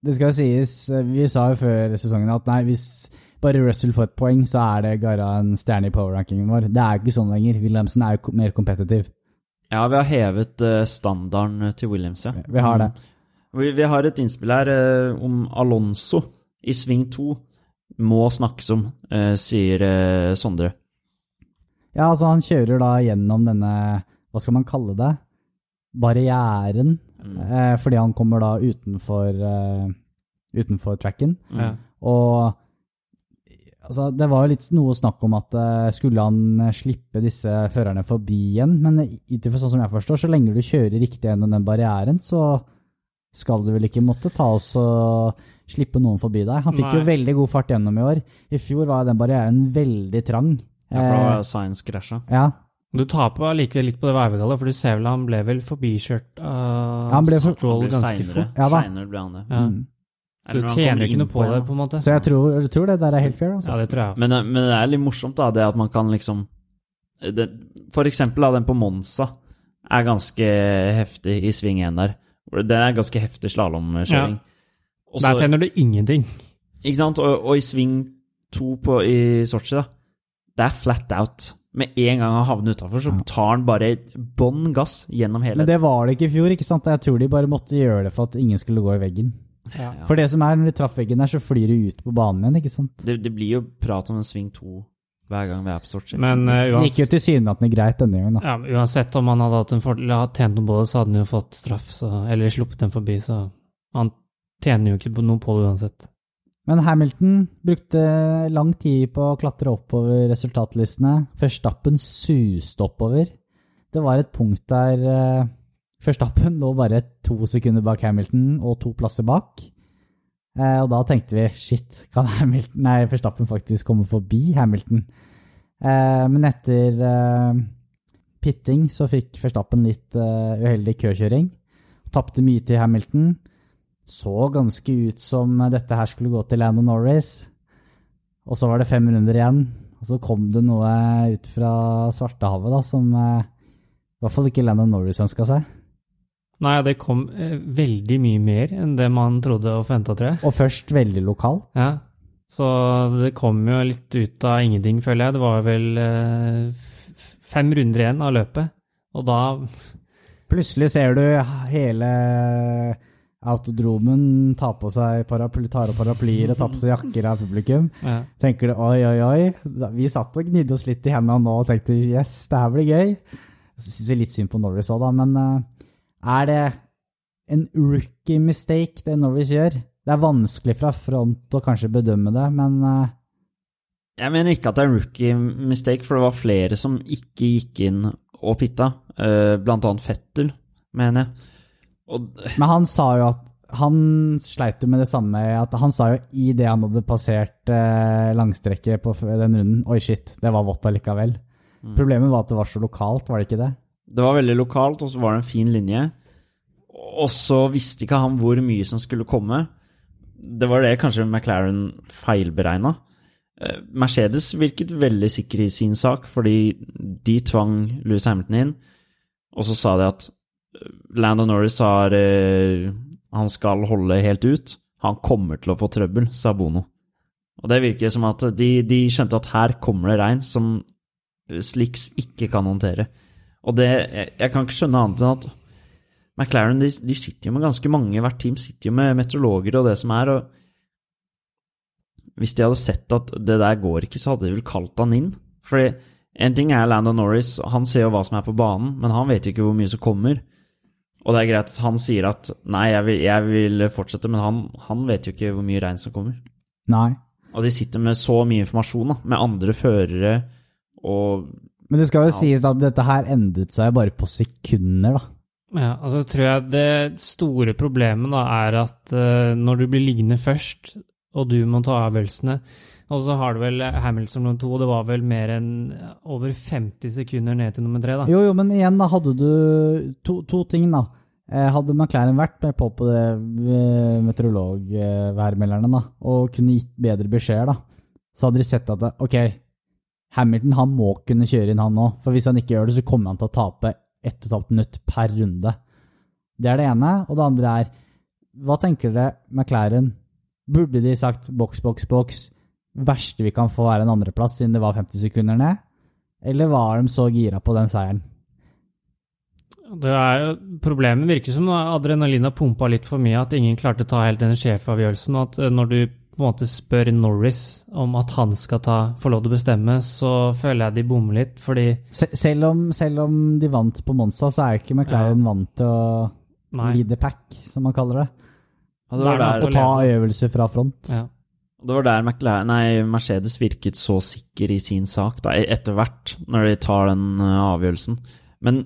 Det skal jo sies, eh, vi sa jo før sesongen at nei, hvis bare Russell får et poeng, så er det gara en stjerne i power-rankingen vår. Det er jo ikke sånn lenger. Williamsen er jo mer kompetitiv. Ja, vi har hevet uh, standarden til Williams, ja. Vi har det. Mm. Vi, vi har et innspill her uh, om Alonso i sving 2 må snakkes om, uh, sier eh, Sondre. Ja, altså han kjører da gjennom denne, hva skal man kalle det, barrieren, Mm. eh, fordi han kommer da utenfor, eh, utenfor tracken. Mm. Ja. Og altså, det var jo litt noe snakk om at eh, skulle han eh, slippe disse førerne forbi igjen, men ut ifra sånn som jeg forstår, så lenge du kjører riktig gjennom den barrieren, så skal du vel ikke måtte ta oss og slippe noen forbi deg. Han fikk jo veldig god fart gjennom i år. I fjor var den barrieren veldig trang. Ja, for da Eh, var Science krasja. ja, Du taper allikevel litt på det veivegallet, for du ser vel han ble vel forbikjørt av Han ble for- Stroll ganske fort. Ja da. Senere ble han det. Ja. Mm. Så du tjener jo ikke noe på det, på en måte. Så jeg tror, jeg tror det der er helt fair, altså. Ja, det tror jeg. Men, eh, men det er litt morsomt, da, det at man kan liksom det, For eksempel da, den på Monza er ganske heftig i sving 1 der. Det er ganske heftig slalåmkjøring. Ja. Der tjener du ingenting. Ikke sant? Og, og i sving 2 på, i Sotsji, da, det er flat out. Med en gang han havner utafor, så tar han bare bånn gass gjennom hele Men det var det ikke i fjor, ikke sant? Jeg tror de bare måtte gjøre det for at ingen skulle gå i veggen. Ja. For det som er, når de traff veggen der, så flyr de ut på banen igjen, ikke sant? det, det blir jo prat om en sving 2 hver gang vi er på Sotsji. Men uh, Det gikk jo uansett, tilsynelatende greit denne gangen, da. ja, men uansett om han hadde hatt en fordel, hadde tjent noe på det, så hadde han jo fått straff, så, eller sluppet den forbi, så han tjener jo ikke på noe på det uansett. Men Hamilton brukte lang tid på å klatre oppover resultatlistene. Førstappen suste oppover. Det var et punkt der eh, Verstappen lå bare to sekunder bak Hamilton og to plasser bak. Eh, og da tenkte vi shit, kan Hamilton, nei, Verstappen faktisk komme forbi Hamilton? Eh, men etter eh, pitting så fikk Verstappen litt eh, uheldig køkjøring. Tapte mye til Hamilton så ganske ut som dette her skulle gå til Landon Norris. Og så var det fem runder igjen, og så kom det noe ut fra Svartehavet da, som eh, i hvert fall ikke Landon Norris ønska seg. Nei, det kom eh, veldig mye mer enn det man trodde og forventa, tror jeg. Og først veldig lokalt. Ja. Så det kom jo litt ut av ingenting, føler jeg. Det var vel eh, fem runder igjen av løpet, og da [laughs] Plutselig ser du hele autodromen ta på seg paraply, tar opp paraplyer og tar på seg jakker av publikum. ja. Tenker du oi, oi, oi. Vi satt og gnidde oss litt i hendene nå og tenkte yes, det her blir gøy. Så syns vi litt synd på Norris òg, da, men eh, er det en rookie mistake det Norwich gjør? Det er vanskelig fra front å kanskje bedømme det, men uh... Jeg mener ikke at det er en rookie mistake, for det var flere som ikke gikk inn og pitta. Uh, blant annet Fettel, mener jeg. Og Men han sa jo at han sleit jo med det samme at Han sa jo i det han hadde passert eh, langstrekket på den runden Oi, shit, det var vått allikevel. Mm. Problemet var at det var så lokalt, var det ikke det? Det var veldig lokalt, og så var det en fin linje. Og så visste ikke han hvor mye som skulle komme. Det var det kanskje McLaren feilberegna. Eh, Mercedes virket veldig sikker i sin sak, fordi de tvang Louis Hamilton inn. Og så sa de at eh, Landon Norris har eh, Han skal holde helt ut. Han kommer til å få trøbbel, sa Bono. Og det virker som at de, de skjønte at her kommer det regn som Slicks ikke kan håndtere. Og det Jeg, jeg kan ikke skjønne annet enn at McLaren de, de sitter jo med ganske mange, hvert team sitter jo med meteorologer og det som er, og hvis de hadde sett at det der går ikke, så hadde de vel kalt han inn. Fordi en ting er Landon Norris, han ser jo hva som er på banen, men han vet jo ikke hvor mye som kommer. Og det er greit at han sier at nei, jeg vil, jeg vil fortsette, men han, han vet jo ikke hvor mye regn som kommer. Nei. Og de sitter med så mye informasjon, da, med andre førere og Men det skal jo Alt. sies at dette her endret seg bare på sekunder, da. Ja, altså tror jeg det store problemet da er at uh, når du blir liggende først, og du må ta avgjørelsene, og så har du vel Hamilton nummer to, og det var vel mer enn over 50 sekunder ned til nummer tre, da. Jo, jo, men igjen, da hadde du to, to ting, da. Eh, Hadde McLaren vært med på på det eh, meteorologværmelderne, da, og kunne gitt bedre beskjeder, da, så hadde de sett at det, ok, Hamilton han må kunne kjøre inn han nå, for hvis han ikke gjør det, så kommer han til å tape ett og et halvt minutt per runde. Det er det ene, og det andre er, hva tenker dere, McLaren? Burde de sagt boks, boks, boks, verste vi kan få er en andreplass siden det var 50 sekunder ned? Eller var de så gira på den seieren? Det er jo, problemet virker som adrenalinet pumpa litt for mye, at ingen klarte å ta helt den sjefavgjørelsen. Og at eh, når du på en måte spør Norris om at han skal ta, få lov til å bestemme, så føler jeg de bommer litt, fordi Sel selv, om, selv om de vant på Monza, så er ikke McLaren vant til å Nei. lead the pack, som man kaller det. og det, var der, Å ta øvelser fra front. Ja. det var der McLaren, nei, Mercedes virket så sikker i sin sak, da, etter hvert, når de tar den eh, avgjørelsen. Men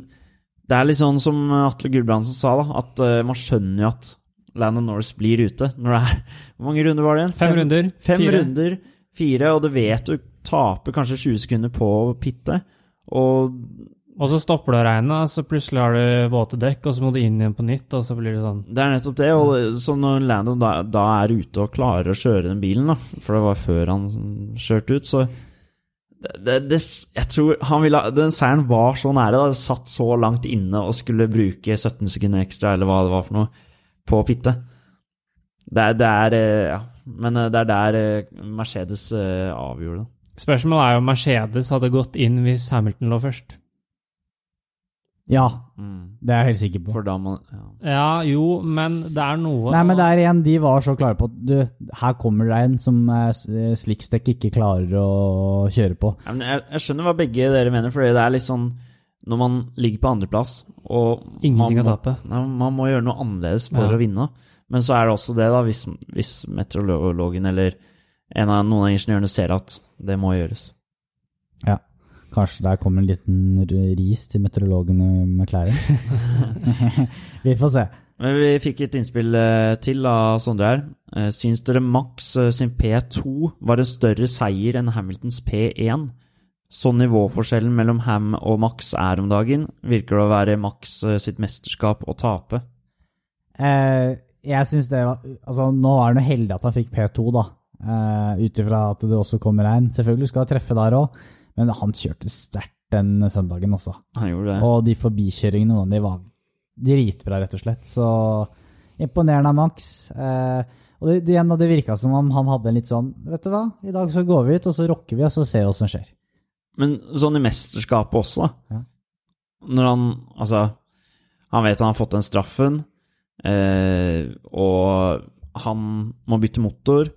det er litt sånn som Atle Gulbrandsen sa, da, at eh, man skjønner jo at Landon Norris blir ute. Når det er Hvor mange runder var det igjen? Fem runder. Fem fire. runder, fire, og du vet du taper kanskje 20 sekunder på pittet. Og Og så stopper det å regne, så plutselig har du våte dekk, og så må du inn igjen på nytt, og så blir det sånn. det er nettopp det. Og så når Landon da, da er ute og klarer å kjøre den bilen, da, for det var før han kjørte ut, så det, det, jeg tror han ville, Den seieren var så nære. da, satt så langt inne og skulle bruke 17 sekunder ekstra, eller hva det var for noe, på pitte. Det er, det er eh, Ja. Men eh, det er der eh, Mercedes avgjorde det. Spørsmålet er jo om Mercedes hadde gått inn hvis Hamilton lå først. Ja, Mm. det er jeg helt sikker på. For da man ja. Ja, jo, men det er noe Nei, men det er igjen, de var så klare på at du, her kommer det en som eh, ikke klarer å kjøre på. Ja, men jeg, jeg skjønner hva begge dere mener, for det er litt sånn Når man ligger på andreplass og Ingenting man å tape. Nei, man må gjøre noe annerledes for Ja. å vinne. Men så er det også det, da, hvis, hvis meteorologen eller en av, noen av ingeniørene ser at det må gjøres. Ja. Kanskje der kommer en liten ris til meteorologen med McLaren. [laughs] Vi får se. Men vi fikk et innspill eh, til av Sondre her. Eh, syns dere Max eh, sin P2 var en større seier enn Hamiltons P1? Så nivåforskjellen mellom Ham og Max er om dagen, virker det å være Max eh, sitt mesterskap å tape. Eh, jeg synes det var Altså, nå er det noe heldig at han fikk P2, da. Eh, Ut ifra at det også kommer regn. Selvfølgelig skal han treffe der òg, men han kjørte sterkt den søndagen, altså. Han gjorde det. Og de forbikjøringene, de var dritbra, rett og slett. Så imponerende av Max. Eh, og det, det, det virka som om han hadde en litt sånn Vet du hva, i dag så går vi ut, og så rocker vi, og så ser vi hva som skjer. Men sånn i mesterskapet også, da. Ja. Når han Altså, han vet han har fått den straffen, eh, og han må bytte motor,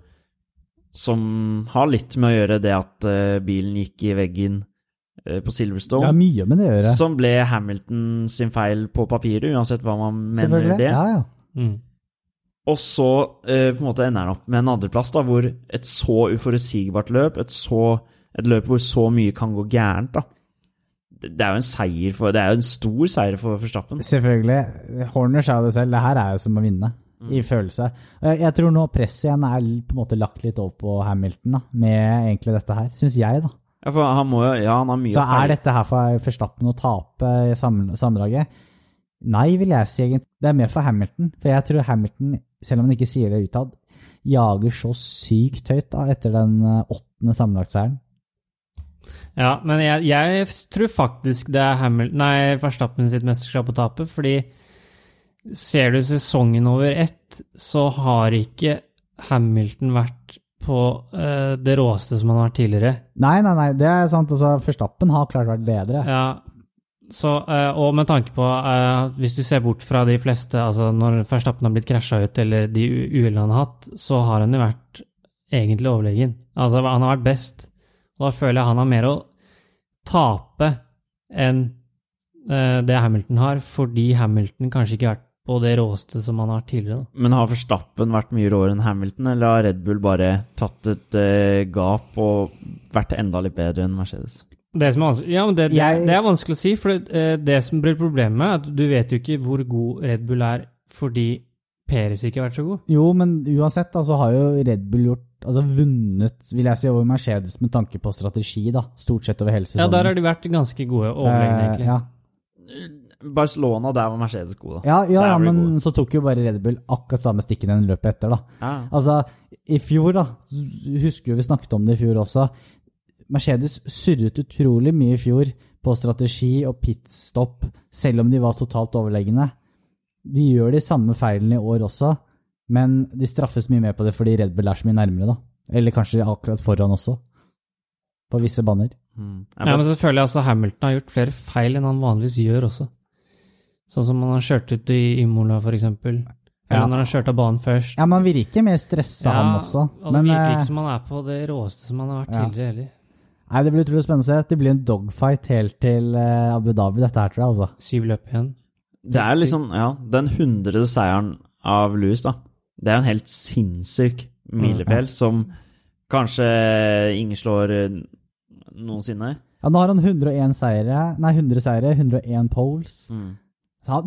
som har litt med å gjøre det at eh, bilen gikk i veggen eh, på Det Silverstone. har mye med det å gjøre. Som ble Hamilton sin feil på papiret, uansett hva man mener det. Ja, ja. Mm. Og så eh, på en måte ender han opp med en andreplass, da, hvor et så uforutsigbart løp, et, så, et løp hvor så mye kan gå gærent, da. Det er jo en seier for Det er jo en stor seier for Verstappen. Selvfølgelig. Horner sa det selv, det her er jo som å vinne, i følelse. Eh, Jeg tror nå presset igjen er på en måte lagt litt over på Hamilton, da, med egentlig dette her, syns jeg, da. Ja, for han må jo Ja, han har mye Så er dette her for Verstappen å tape i sammendraget? Nei, vil jeg si egentlig. Det er mer for Hamilton. For jeg tror Hamilton, selv om han ikke sier det utad, jager så sykt høyt da, etter den eh, åttende sammenlagtseieren. Ja, men jeg, jeg tror faktisk det er Hamilton, nei, Verstappen sitt mesterskap å tape, fordi ser du sesongen over ett, så har ikke Hamilton vært på uh, det råeste som han har vært tidligere. Nei, nei, nei, det er sant. Altså, Verstappen har klart vært bedre. Ja, så, uh, og med tanke på uh, Hvis du ser bort fra de fleste altså Når Verstappen har blitt krasja ut, eller de uhellene han har hatt, så har han jo vært egentlig overlegen. Altså, han har vært best. Og da føler jeg han har mer å tape enn eh, det Hamilton har, fordi Hamilton kanskje ikke har vært på det råeste som han har tidligere. Da. Men har Verstappen vært mye råere enn Hamilton, eller har Red Bull bare tatt et eh, gap og vært enda litt bedre enn Mercedes? Det som er vanskelig, ja, men det, det, det er vanskelig å si, for det, eh, det som blir problemet, er at du vet jo ikke hvor god Red Bull er fordi Peres ikke har vært så god. Jo, men uansett så så har jo Red Bull gjort, altså vunnet, vil jeg si, over Mercedes med tanke på strategi, da. Stort sett over hele Ja, der har de vært ganske gode overlegne, Eh, egentlig. ja. Barcelona, der var Mercedes gode. Ja, ja, ja, men gode. så tok jo bare Red Bull akkurat samme stikken enn løpet etter, da. Ja. Altså, i fjor, da, husker jo vi snakket om det i fjor også, Mercedes surret utrolig mye i fjor på strategi og pitstop, selv om de var totalt overlegne. De gjør de samme feilene i år også, men de straffes mye mer på det fordi Red Bull er så mye nærmere, da. Eller kanskje akkurat foran også, på visse baner. Mm. Ja, men så føler jeg altså Hamilton har gjort flere feil enn han vanligvis gjør også. Sånn som han har kjørt ut i Imola, for eksempel. Eller Ja. når han kjørte av banen først. Ja, man virker mer stressa, han også. og det Men virker eh, ikke som han er på det råeste som han har vært Ja. tidligere heller. nei, det blir utrolig spennende å se. Det blir en dogfight helt til eh, Abu Dhabi, dette her, tror jeg, altså. Syv løp igjen. Det er liksom, ja, den hundrede seieren av Louis, da. Det er en helt sinnssyk milepæl som kanskje ingen slår eh, noensinne. Ja, nå har han 101 seire, nei, 100 seire, 101 poles. Mm.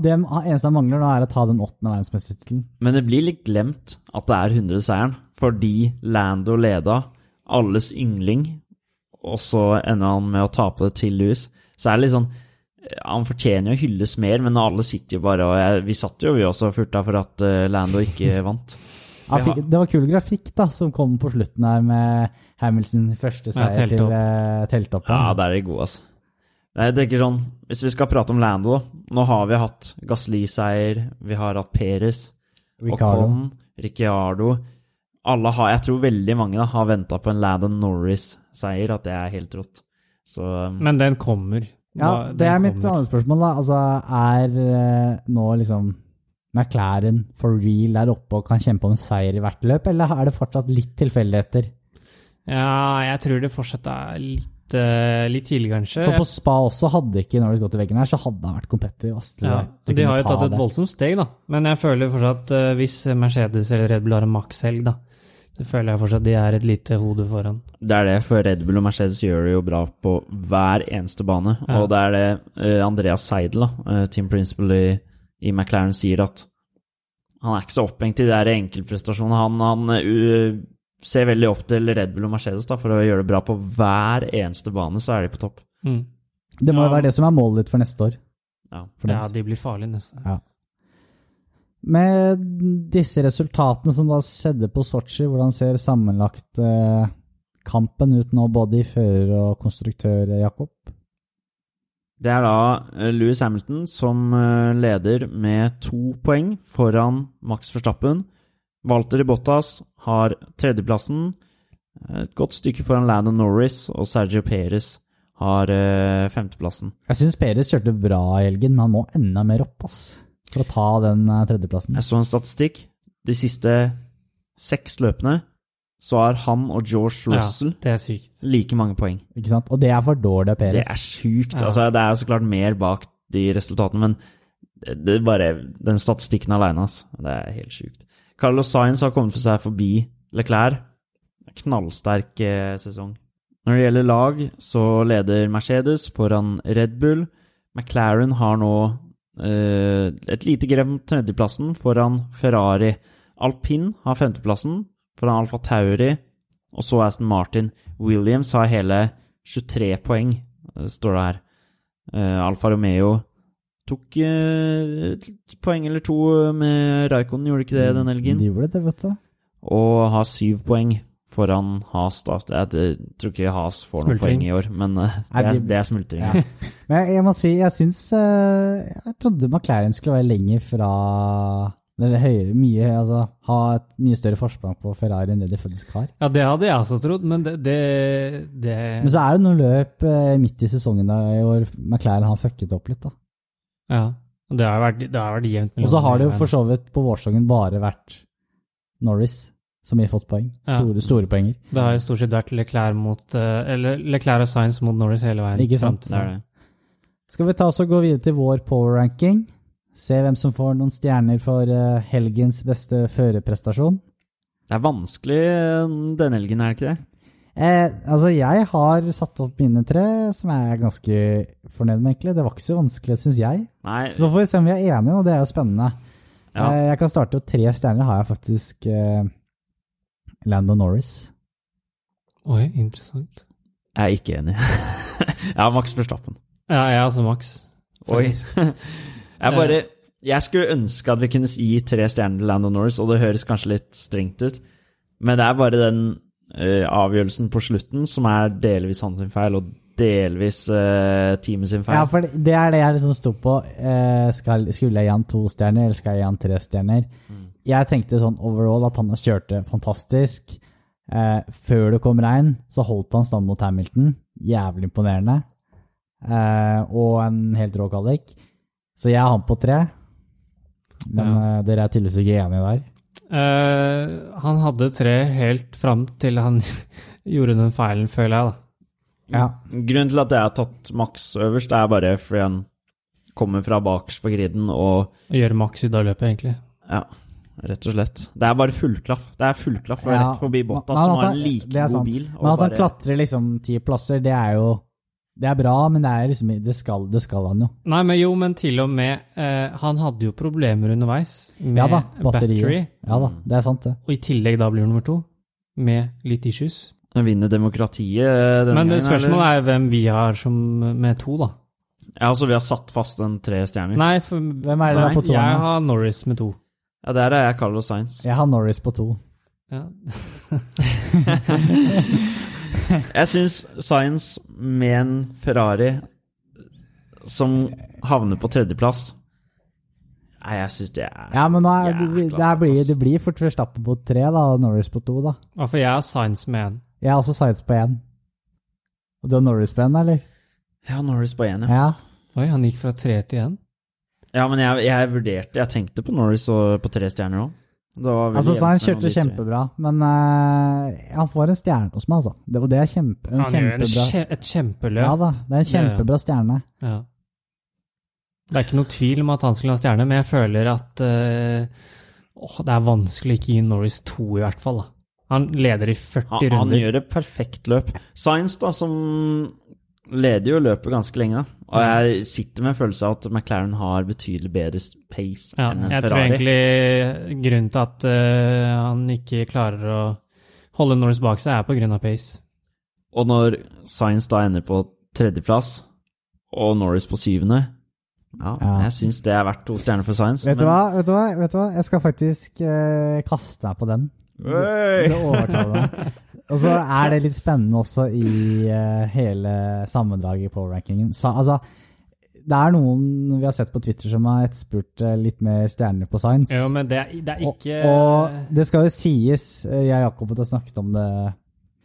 Det eneste han mangler nå, er å ta den åttende verdensmestertittelen. Men det blir litt glemt at det er hundrede seieren, fordi Lando leda, alles yngling, og så ender han med å tape det til Louis. Så er det litt sånn Han fortjener jo å hylles mer, men alle sitter jo bare og jeg, Vi satt jo, vi også, og furta for at eh, Lando ikke [laughs] vant. Ja, Ja. fikk- Det var kul grafikk da, som kom på slutten her med Hamilton første Ja, seier til uh, teltoppen. Ja, der er de gode, altså. Jeg tenker sånn, Hvis vi skal prate om Lando. Nå har vi hatt Gasli-seier, vi har hatt Perez, Ricardo. Ocon, Ricciardo. Alle har, jeg tror veldig mange da, har venta på en Landon Norris-seier, at det er helt rått. Så um, Men den kommer. Ja, Da- det er mitt andre spørsmål, da. Altså, er uh, nå liksom McLaren for real der oppe og kan kjempe om seier i hvert løp, eller er det fortsatt litt tilfeldigheter? Ja, jeg tror det fortsatt er litt, uh, litt tidlig, kanskje. For på spa også hadde ikke Norris gått i veggen her, så hadde han vært competitive. ja, at de har jo ta tatt et voldsomt steg, da. Men jeg føler fortsatt uh, hvis Mercedes eller Red Bull har en makshelg, da, så føler jeg fortsatt de er et lite hode foran. det er det, for Red Bull og Mercedes gjør det jo bra på hver eneste bane. Ja. Og det er det eh, Andreas Seidel, da, eh, team principal i, i McLaren, sier at han er ikke så opphengt i de der enkeltprestasjonene. Han, han eh, ser veldig opp til Red Bull og Mercedes da, for å gjøre det bra på hver eneste bane, så er de på topp. Mm. Det må jo Ja. være det som er målet ditt for neste år. Ja. For Ja, de blir farlige neste år. Ja. Med disse resultatene som da skjedde på Sotsji, hvordan ser sammenlagt eh, kampen ut nå, både i fører og konstruktør, Jakob? Det er da Louis Lewis Hamilton som eh, leder med to poeng foran Max Verstappen. Walter Bottas har tredjeplassen, eh, et godt stykke foran Landon Norris, og Sergio Perez har eh, femteplassen. Jeg syns Perez kjørte bra i helgen, men han må enda mer opp ass, for å ta den eh, tredjeplassen. Jeg så en statistikk. De siste seks løpene så har han og George Russell Ja, det er sykt. like mange poeng. Ikke sant? Og det er for dårlig av Det er sjukt. Ja. Altså, det er jo så klart mer bak de resultatene, men det, det er bare den statistikken alene, altså. Det er helt sjukt. Carlos Sainz har kommet for seg forbi Leclerc. Knallsterk eh, sesong. Når det gjelder lag, så leder Mercedes foran Red Bull. McLaren har nå et lite grep tredjeplassen foran Ferrari. Alpin har femteplassen foran Alfa Tauri, og så Aston Martin. Williams har hele 23 poeng, eh, står det her. Eh, Alfa Romeo tok eh, et poeng eller to med Raikonen, gjorde ikke det den helgen? De gjorde det, vet du. Og har syv poeng foran Has. da. Jeg, jeg tror ikke Has får noen poeng i år, men eh, det, er, de- det er smultring. Ja. [laughs] Men jeg, jeg må si, jeg syns eh, Jeg trodde McLaren skulle være lenger fra Eller høyere, mye Altså ha et mye større forsprang på Ferrari enn det de faktisk har. Ja, det hadde jeg også trodd, men det, det, det Men så er det noen løp eh, midt i sesongen da, i år McLaren har fucket opp litt, da. Ja. og Det har vært, det har vært jevnt Og så har det jo for så vidt på vårsesongen bare vært Norris som har fått poeng. Ja. Store, store poenger. Det har jo stort sett vært Leclerc mot eh, Eller Leclerc og Science mot Norris hele veien. Ikke sant? Det det. Skal vi ta oss og gå videre til vår power ranking? Se hvem som får noen stjerner for eh, helgens beste førerprestasjon. Det er vanskelig eh, denne helgen, er det ikke det? Eh, altså, jeg har satt opp mine tre, som jeg er ganske fornøyd med, egentlig. Det var ikke så vanskelig, syns jeg. Nei, Så får vi se om vi er enige, og det er jo spennende. ja. Eh, jeg kan starte, og tre stjerner har jeg faktisk eh, Lando Norris. Oi, interessant. jeg er ikke enig. [laughs] jeg har Max Verstappen. Ja, jeg er altså Max. Oi. [laughs] Jeg bare Jeg skulle ønske at vi kunne gi tre stjerner til Lando Norris, og det høres kanskje litt strengt ut, men det er bare den uh, avgjørelsen på slutten som er delvis hans sin feil, og delvis uh, teamet sin feil. Ja, for det- det er det jeg liksom sto på. Uh, skal, skulle jeg gi han to stjerner, eller skal jeg gi han tre stjerner? Mm. Jeg tenkte sånn overall at han kjørte fantastisk. Eh, før det kom regn, så holdt han stand mot Hamilton. Jævlig imponerende. Eh, og en helt rå kvalik. Så jeg har han på tre. Men eh, dere er tydeligvis ikke enige der. Eh, han hadde tre helt fram til han [laughs] gjorde den feilen, føler jeg, da. Ja. Grunnen til at jeg har tatt maks øverst, er bare fordi han kommer fra bakerst på griden og Gjør maks i da løpet, egentlig. Ja, rett og slett. Det er bare fullklaff. Det er fullklaff Ja, rett forbi Bottas, som har en like god sant. bil. og Men at han bare- klatrer liksom ti plasser, det er jo Det er bra, men det er liksom Det skal, det skal han jo. Nei, men jo, men til og med eh, Han hadde jo problemer underveis med Ja da, battery, Ja da, det er sant, det. og i tillegg da blir han nummer to, med litt issues. Han vinner demokratiet eh, denne Men gangen. Men spørsmålet eller? er hvem vi har som med to, da. Ja, altså, vi har satt fast en tre stjerner. Nei, for Hvem er det da på to? jeg har Norris med to. Ja, der er jeg Carlos Sainz. Jeg har Norris på to. Ja. [laughs] Jeg syns Sainz med en Ferrari som havner på tredjeplass Nei, jeg syns det er Ja, men nå er, det, det, svakt, blir, det blir fort Verstappen på tre, da, og Norris på to, da. Ja, for jeg har Science med én. Jeg har også Sainz på én. Og du har Norris på én, eller? Ja, Norris på én, ja. Ja. Oi, han gikk fra tre til én. Ja, men jeg, jeg vurderte Jeg tenkte på Norris og på tre stjerner òg. Altså, Sainz kjørte kjempebra, men uh, han får en stjerne hos meg, altså. Det, og det er kjempe, en Han gjør en kjempebra kje, et kjempeløp. Ja da, det er en kjempebra stjerne. Ja. Det er ikke noe tvil om at han skulle ha stjerne, men jeg føler at uh, åh, det er vanskelig å ikke gi Norris to, i hvert fall. Da. Han leder i 40 han, han gjør et perfekt løp. Sainz, da, som leder jo løpet ganske lenge, da. Og jeg sitter med en følelse av at McLaren har betydelig bedre pace Ja, enn en jeg tror egentlig grunnen til at uh, han ikke klarer å holde Norris bak seg, er av pace. Og når Sainz da ender på tredjeplass, og Norris på syvende Ja, Ja. jeg syns det er verdt to stjerner for Sainz. Vet du hva? Vet du hva? Vet du hva? Jeg skal faktisk uh, kaste meg på den. Hey! Det det. [laughs] Og så er det litt spennende også i uh, hele sammendraget i powerrankingen. Altså, det er noen vi har sett på Twitter som har etterspurt eh, litt mer stjerner på Science. Jo, men det, er- det er ikke og, og det skal jo sies, eh, jeg og Jakob har snakket om det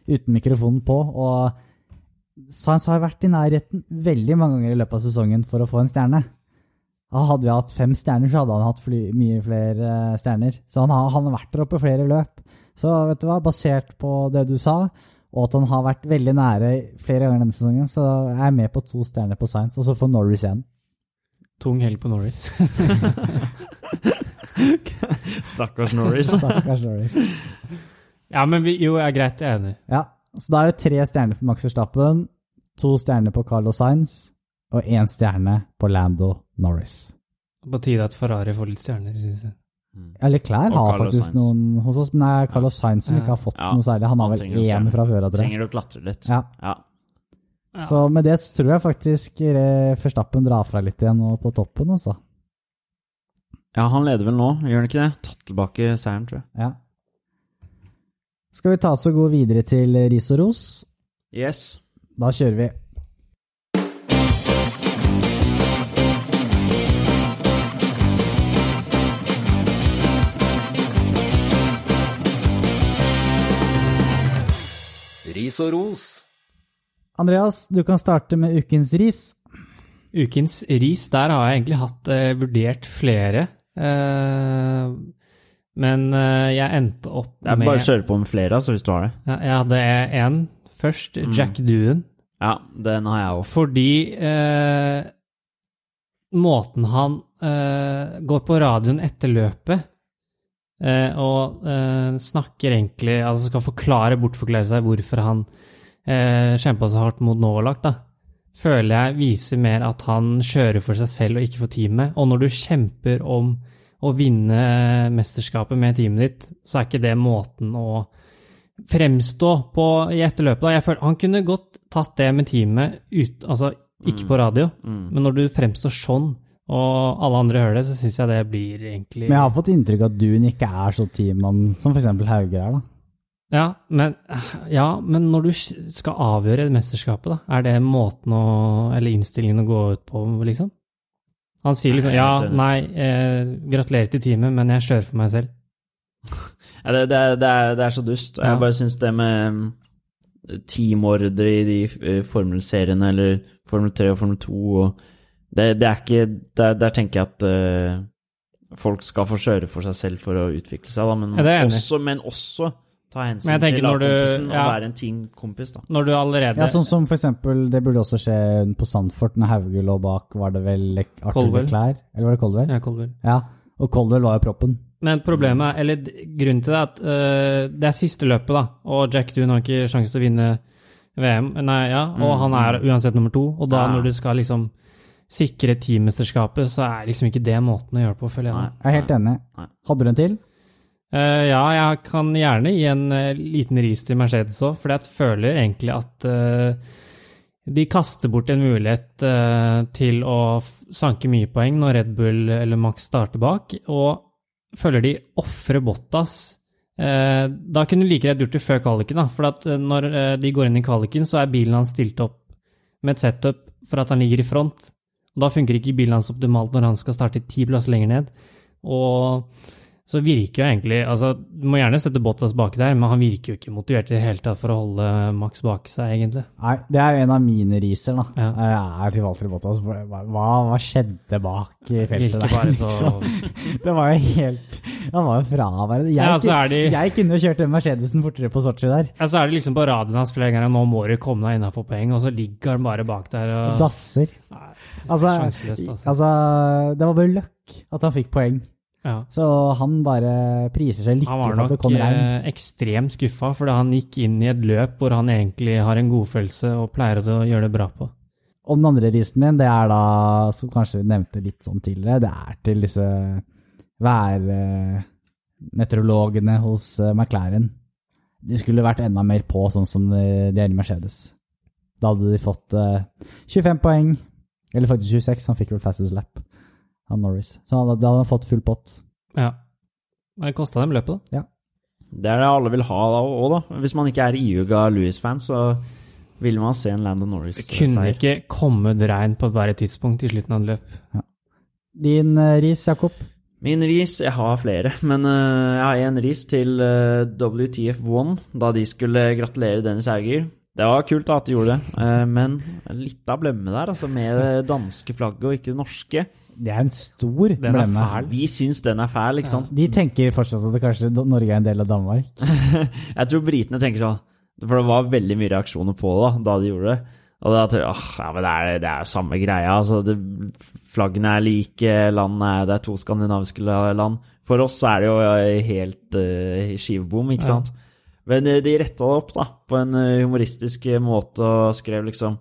uten mikrofonen på, og Science har vært i nærheten veldig mange ganger i løpet av sesongen for å få en stjerne. Hadde vi hatt fem stjerner, så hadde han hatt fly, mye flere stjerner. Så han har, han har vært der oppe flere løp. Så vet du hva, basert på det du sa, og at han har vært veldig nære flere ganger denne sesongen, så jeg er jeg med på to stjerner på Science, og så får Norris igjen. tung helg på Norris. [laughs] Stakkars Norris. Stakkars Norris. ja, men vi, jo, jeg er greit, jeg er enig. Ja, så da er det tre stjerner på Max Verstappen, to stjerner på Carlos Sainz, og én stjerne på Lando Norris. På tide at Ferrari får litt stjerner, syns jeg. Eller Klær Og har Carlos faktisk Sainz. noen hos oss, men det er Carlos Sainz som Ja. ikke har fått Ja, noe særlig. Han har vel trenger én stjerne. fra før av, tror jeg. Trenger du å klatre litt? Ja. ja. Så med det så tror jeg faktisk eh, Verstappen drar fra litt igjen nå på toppen, altså. Ja, han leder vel nå, gjør han ikke det? Tatt tilbake seieren, tror jeg. Ja. Skal vi ta oss og gå videre til ris og ros? Yes. Da kjører vi. Ris og ros. Andreas, du kan starte med ukens ris. Ukens ris, der har jeg egentlig hatt eh, vurdert flere. Eh, Men eh, jeg endte opp med Jeg bare kjøre på med flere, altså, hvis du har det. ja, Jeg hadde én først, Mm. Jack Doon. Ja, den har jeg òg. Fordi eh, måten han eh, går på radioen etter løpet og eh, snakker egentlig Altså skal forklare, bortforklare seg hvorfor han eh, kjempa så hardt mot Novalak, da, føler jeg viser mer at han kjører for seg selv og ikke for teamet. Og når du kjemper om å vinne mesterskapet med teamet ditt, så er ikke det måten å fremstå på i etterløpet. Jeg føler, han kunne godt tatt det med teamet, ut, altså ikke på radio, Mm. men når du fremstår sånn, og alle andre hører det, så syns jeg det blir egentlig Men jeg har fått inntrykk av at Duen ikke er så teammann som f.eks. Hauger er, da. ja, men, ja, men når du skal avgjøre mesterskapet, da, er det måten å Eller innstillingen å gå ut på, liksom? Han sier liksom ja, nei, eh, gratulerer til teamet, men jeg kjører for meg selv. [laughs] Ja, det, det, er, det, er, det er så dust. Ja. Jeg bare syns det med mm, teamordre i de eh, formelseriene, eller Formel 3 og Formel 2 og det, det er ikke Der, der tenker jeg at uh, folk skal få kjøre for seg selv for å utvikle seg, da, men, Ja, også, men også ta hensyn til når du- lagkompisen ja. og være en teamkompis, da. Når du allerede Ja, sånn som for eksempel, det burde også skje på Sandfort, når Hauge lå bak, var det vel Arthur. Leclerc? Eller var det Colwell? Ja, Colwell. Ja. Og Colwell var jo proppen. Men problemet, er- eller grunnen til det, er at uh, det er siste løpet, da, og Jack Doon har ikke sjanse til å vinne VM, nei, ja, og Mm, han er uansett nummer to, og da Ja. når du skal liksom sikre teammesterskapet, så er liksom ikke det måten å gjøre det på, føler jeg. Nei. Jeg er helt enig. Hadde du en til? Uh, ja, jeg kan gjerne gi en uh, liten ris til Mercedes òg, for jeg føler egentlig at uh, de kaster bort en mulighet til å sanke mye poeng når Red Bull eller Max starter bak, og føler de ofrer Bottas. Eh, da kunne de like greit gjort det før kvaliken, da, for at når de går inn i kvaliken, så er bilen hans stilt opp med et setup for at han ligger i front. Og da funker ikke bilen hans optimalt når han skal starte ti plasser lenger ned. Og så virker jo egentlig altså Du må gjerne sette Bottas baki der, men han virker jo ikke motivert i det hele tatt for å holde Max bak seg, egentlig. Nei, det er jo en av mine riser, da. Ja. Jeg er til Valtteri Bottas. Hva, hva, skjedde bak i feltet der? liksom? [laughs] Det var jo helt Han var jo fraværende. Jeg, Ja, de jeg kunne jo kjørt den Mercedesen fortere på Sotsji der. ja, Så er det liksom på radioen hans flere ganger nå må du komme deg innafor poeng, og så ligger han bare bak der og Dasser. Nei, Altså, Sjanseløst, altså. altså, det var bare løkk at han fikk poeng. ja. Så han bare priser seg lykkelig for at det nok kom regn. nok ekstremt skuffa, fordi han gikk inn i et løp hvor han egentlig har en godfølelse og pleier å gjøre det bra på. Og den andre risen min, det er da, som kanskje vi nevnte litt sånn tidligere, det er til disse værmeteorologene hos eh, McLaren. De skulle vært enda mer på, sånn som de er i Mercedes. Da hadde de fått eh, 25 poeng, eller faktisk 26, han fikk vel fastest lap av Norris. Så han da hadde han fått full pott. Ja. Men det kosta dem løpet, da. Ja. Det er det alle vil ha da òg, da. Hvis man ikke er iuga Louis-fan, så vil man se en Landon Det Norris-seier. kunne ikke kommet regn på hvert tidspunkt i slutten av et løp. Din uh, ris, Jakob? Min ris Jeg har flere, [laughs] men uh, jeg har en ris til uh, WTF1 da de skulle gratulere Dennis Hauger. Det var kult da at de gjorde det, eh, men litt av blemme der, altså med det danske flagget og ikke det norske. Det er en stor Den blemme. Vi syns den er fæl, ikke sant? De tenker fortsatt at kanskje Norge er en del av Danmark. [laughs] Jeg tror britene tenker sånn For det var veldig mye reaksjoner på det da, da de gjorde det. Og da tror jeg åh, ja, men det er, det er jo samme greia. Altså, det, flaggene er like, landene er, det er to skandinaviske land. For oss er det jo eh, helt uh, skivebom, ikke Ja. Men eh, de retta det opp da, på en eh, humoristisk måte og skrev liksom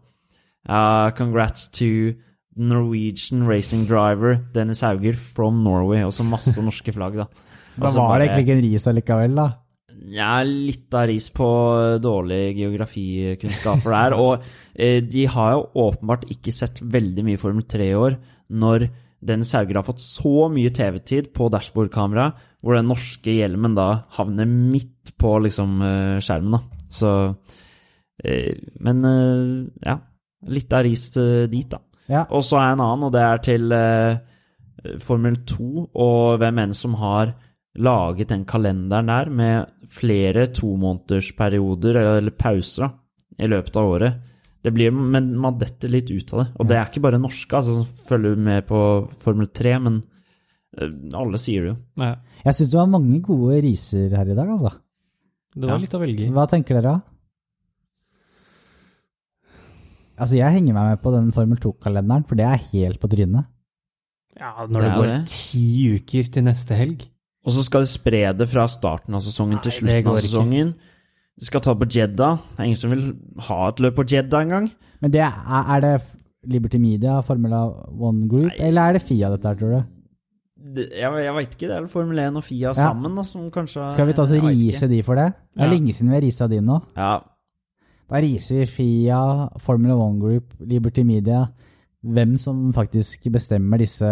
uh, Congrats to Norwegian racing driver Dennis Hauger from Norway. Og så masse norske flagg, da. [laughs] Så da var det egentlig ikke en ris allikevel, da. ja, litt av ris på dårlige geografikunnskaper der. Og eh, de har jo åpenbart ikke sett veldig mye Formel 3 i år, når den Hauger har fått så mye TV-tid på dashbordkamera, hvor den norske hjelmen da havner midt på liksom eh, skjermen, da. Så eh, Men eh, ja, litt av ris dit, da. Ja. Og så er en annen, og det er til Formel 2, og hvem enn som har laget den kalenderen der med flere tomånedersperioder, eller pauser, da, i løpet av året. Det blir, men man detter litt ut av det. Og det er ikke bare norske altså, som følger med på Formel 3, men Eh, Alle sier det jo. Ja, Jeg syns det var mange gode riser her i dag, altså. det var Ja. litt å velge i. Hva tenker dere, da? Altså, jeg henger meg med på den Formel 2-kalenderen, for det er helt på trynet. Ja, Det når det, det går det. ti uker til neste helg. Og så skal de spre det fra starten av sesongen til Nei, det slutten går sesongen. ikke. De skal ta på Jedda. Det er ingen som vil ha et løp på Jedda engang. Men det er, er det Liberty Media, Formula One Group, Nei. eller er det Fia dette her, tror du? Det- Jeg, jeg veit ikke. Det er Formel 1 og FIA Ja. sammen da, som kanskje Skal vi ta oss rise de for det? Det er Ja. lenge siden vi har risa de nå. Ja. Da riser vi Fia, Formula One Group, Liberty Media. Hvem som faktisk bestemmer disse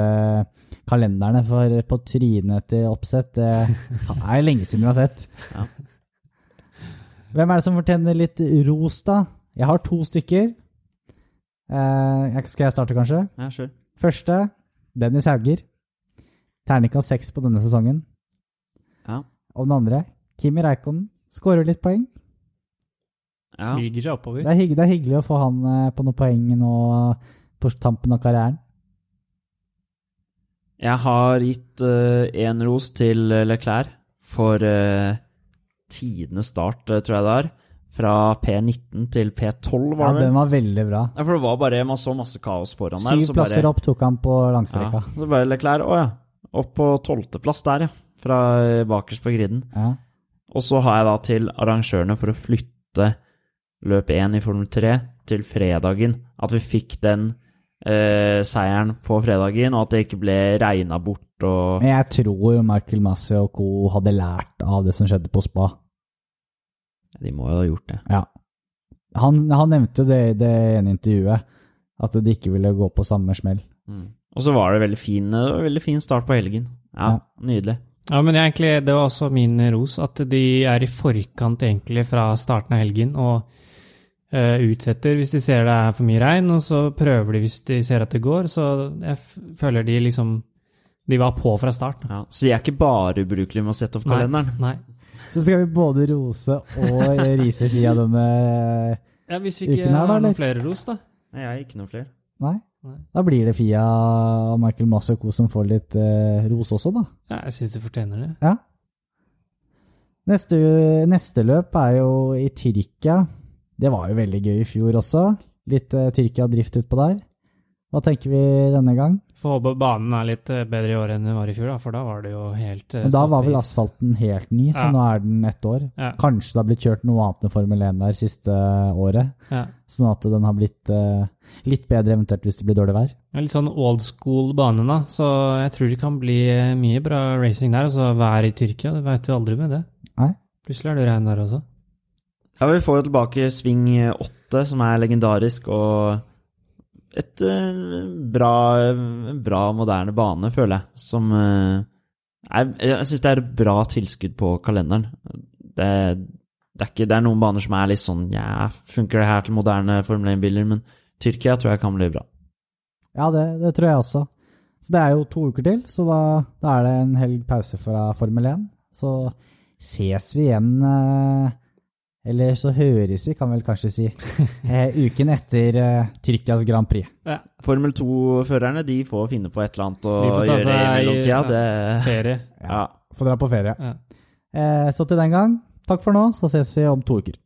kalenderne, for på trynet til oppsett, det er lenge siden vi har sett. [laughs] Ja. Hvem er det som fortjener litt ros, da? Jeg har to stykker. Eh, skal jeg starte, kanskje? ja, sure. Første, Dennis Hauger. Terningkast seks på denne sesongen. Ja. Og den andre, Kimi Reikon. Skårer litt poeng. Ja. Smyger seg oppover. Det er, hygg, det er hyggelig å få han eh, på noen poeng nå på tampen av karrieren. Jeg har gitt én ros til Leclerc for uh, tidenes start, eh, tror jeg det er. Fra P19 til P12, var det Ja, den var veldig bra. Ja, for det var bare Man så masse kaos foran der. Syv plasser bare, opp tok han på Ja, så bare Leclerc Å ja. Opp på tolvteplass der, ja. Fra eh, bakerst på griden. Ja. Og så har jeg da til arrangørene for å flytte løp 1 i Formel 3 til fredagen. At vi fikk den eh, seieren på fredagen, og at det ikke ble regna bort og Men jeg tror Michael Massey og co. hadde lært av det som skjedde på spa. De må jo ha gjort det. Ja. Han, han nevnte jo det i det ene intervjuet, at de ikke ville gå på samme smell. Mm. Og så var det veldig fin, det var veldig fin start på helgen. Ja, Ja. nydelig. Ja, men egentlig, det var også min ros, at de er i forkant egentlig fra starten av helgen og utsetter hvis de ser det er for mye regn, og så prøver de hvis de ser at det går. Så jeg f føler de liksom De var på fra start. Ja. Så jeg er ikke bare ubrukelig med å sette opp kalenderen. Nei. nei. Så skal vi både rose og rise via denne Ja, hvis vi ikke her, har eller? noen flere ros, da. Nei, jeg har ikke noen flere. Nei? Nei. Da blir det Fia og Michael Masako som får litt eh, ros også, da. Ja, jeg syns de fortjener det. Ja. Neste, neste løp er jo i Tyrkia. Det var jo veldig gøy i fjor også. Litt uh, Tyrkia-drift utpå der. Hva tenker vi denne gang? Får håpe banen er litt eh, bedre i år enn den var i fjor, da, for da var det jo helt uh, Men da var vel asfalten helt ny, så Ja. nå er den ett år. Ja. Kanskje det har blitt kjørt noe annet enn Formel 1 der siste året. Ja. Sånn at den har blitt uh, litt bedre eventuelt hvis det blir dårlig vær. Er litt sånn old school bane, da, så jeg tror det kan bli eh, mye bra racing der. Altså vær i Tyrkia, det veit du aldri med det. Nei. Plutselig er det regn der også. Ja, vi får jo tilbake sving 8, som er legendarisk, og et eh, bra, bra, moderne bane, føler jeg. Som eh, er, Jeg syns det er et bra tilskudd på kalenderen. Det, det, er ikke, det er noen baner som er litt sånn Ja, funker det her til moderne Formel 1-biler? Men Tyrkia tror jeg kan bli bra. Ja, det, det tror jeg også. Så det er jo to uker til, så da, da er det en helg pause fra Formel 1. Så ses vi igjen eh, Eller så høres vi, kan vel kanskje si. eh, uken etter eh, Tyrkias Grand Prix. Ja. Formel 2-førerne de får finne på et eller annet å gjøre i mellomtida. ja. Det, Ferie. ja. Få dra på ferie. Ja. Eh, så til den gang, takk for nå, så ses vi om to uker.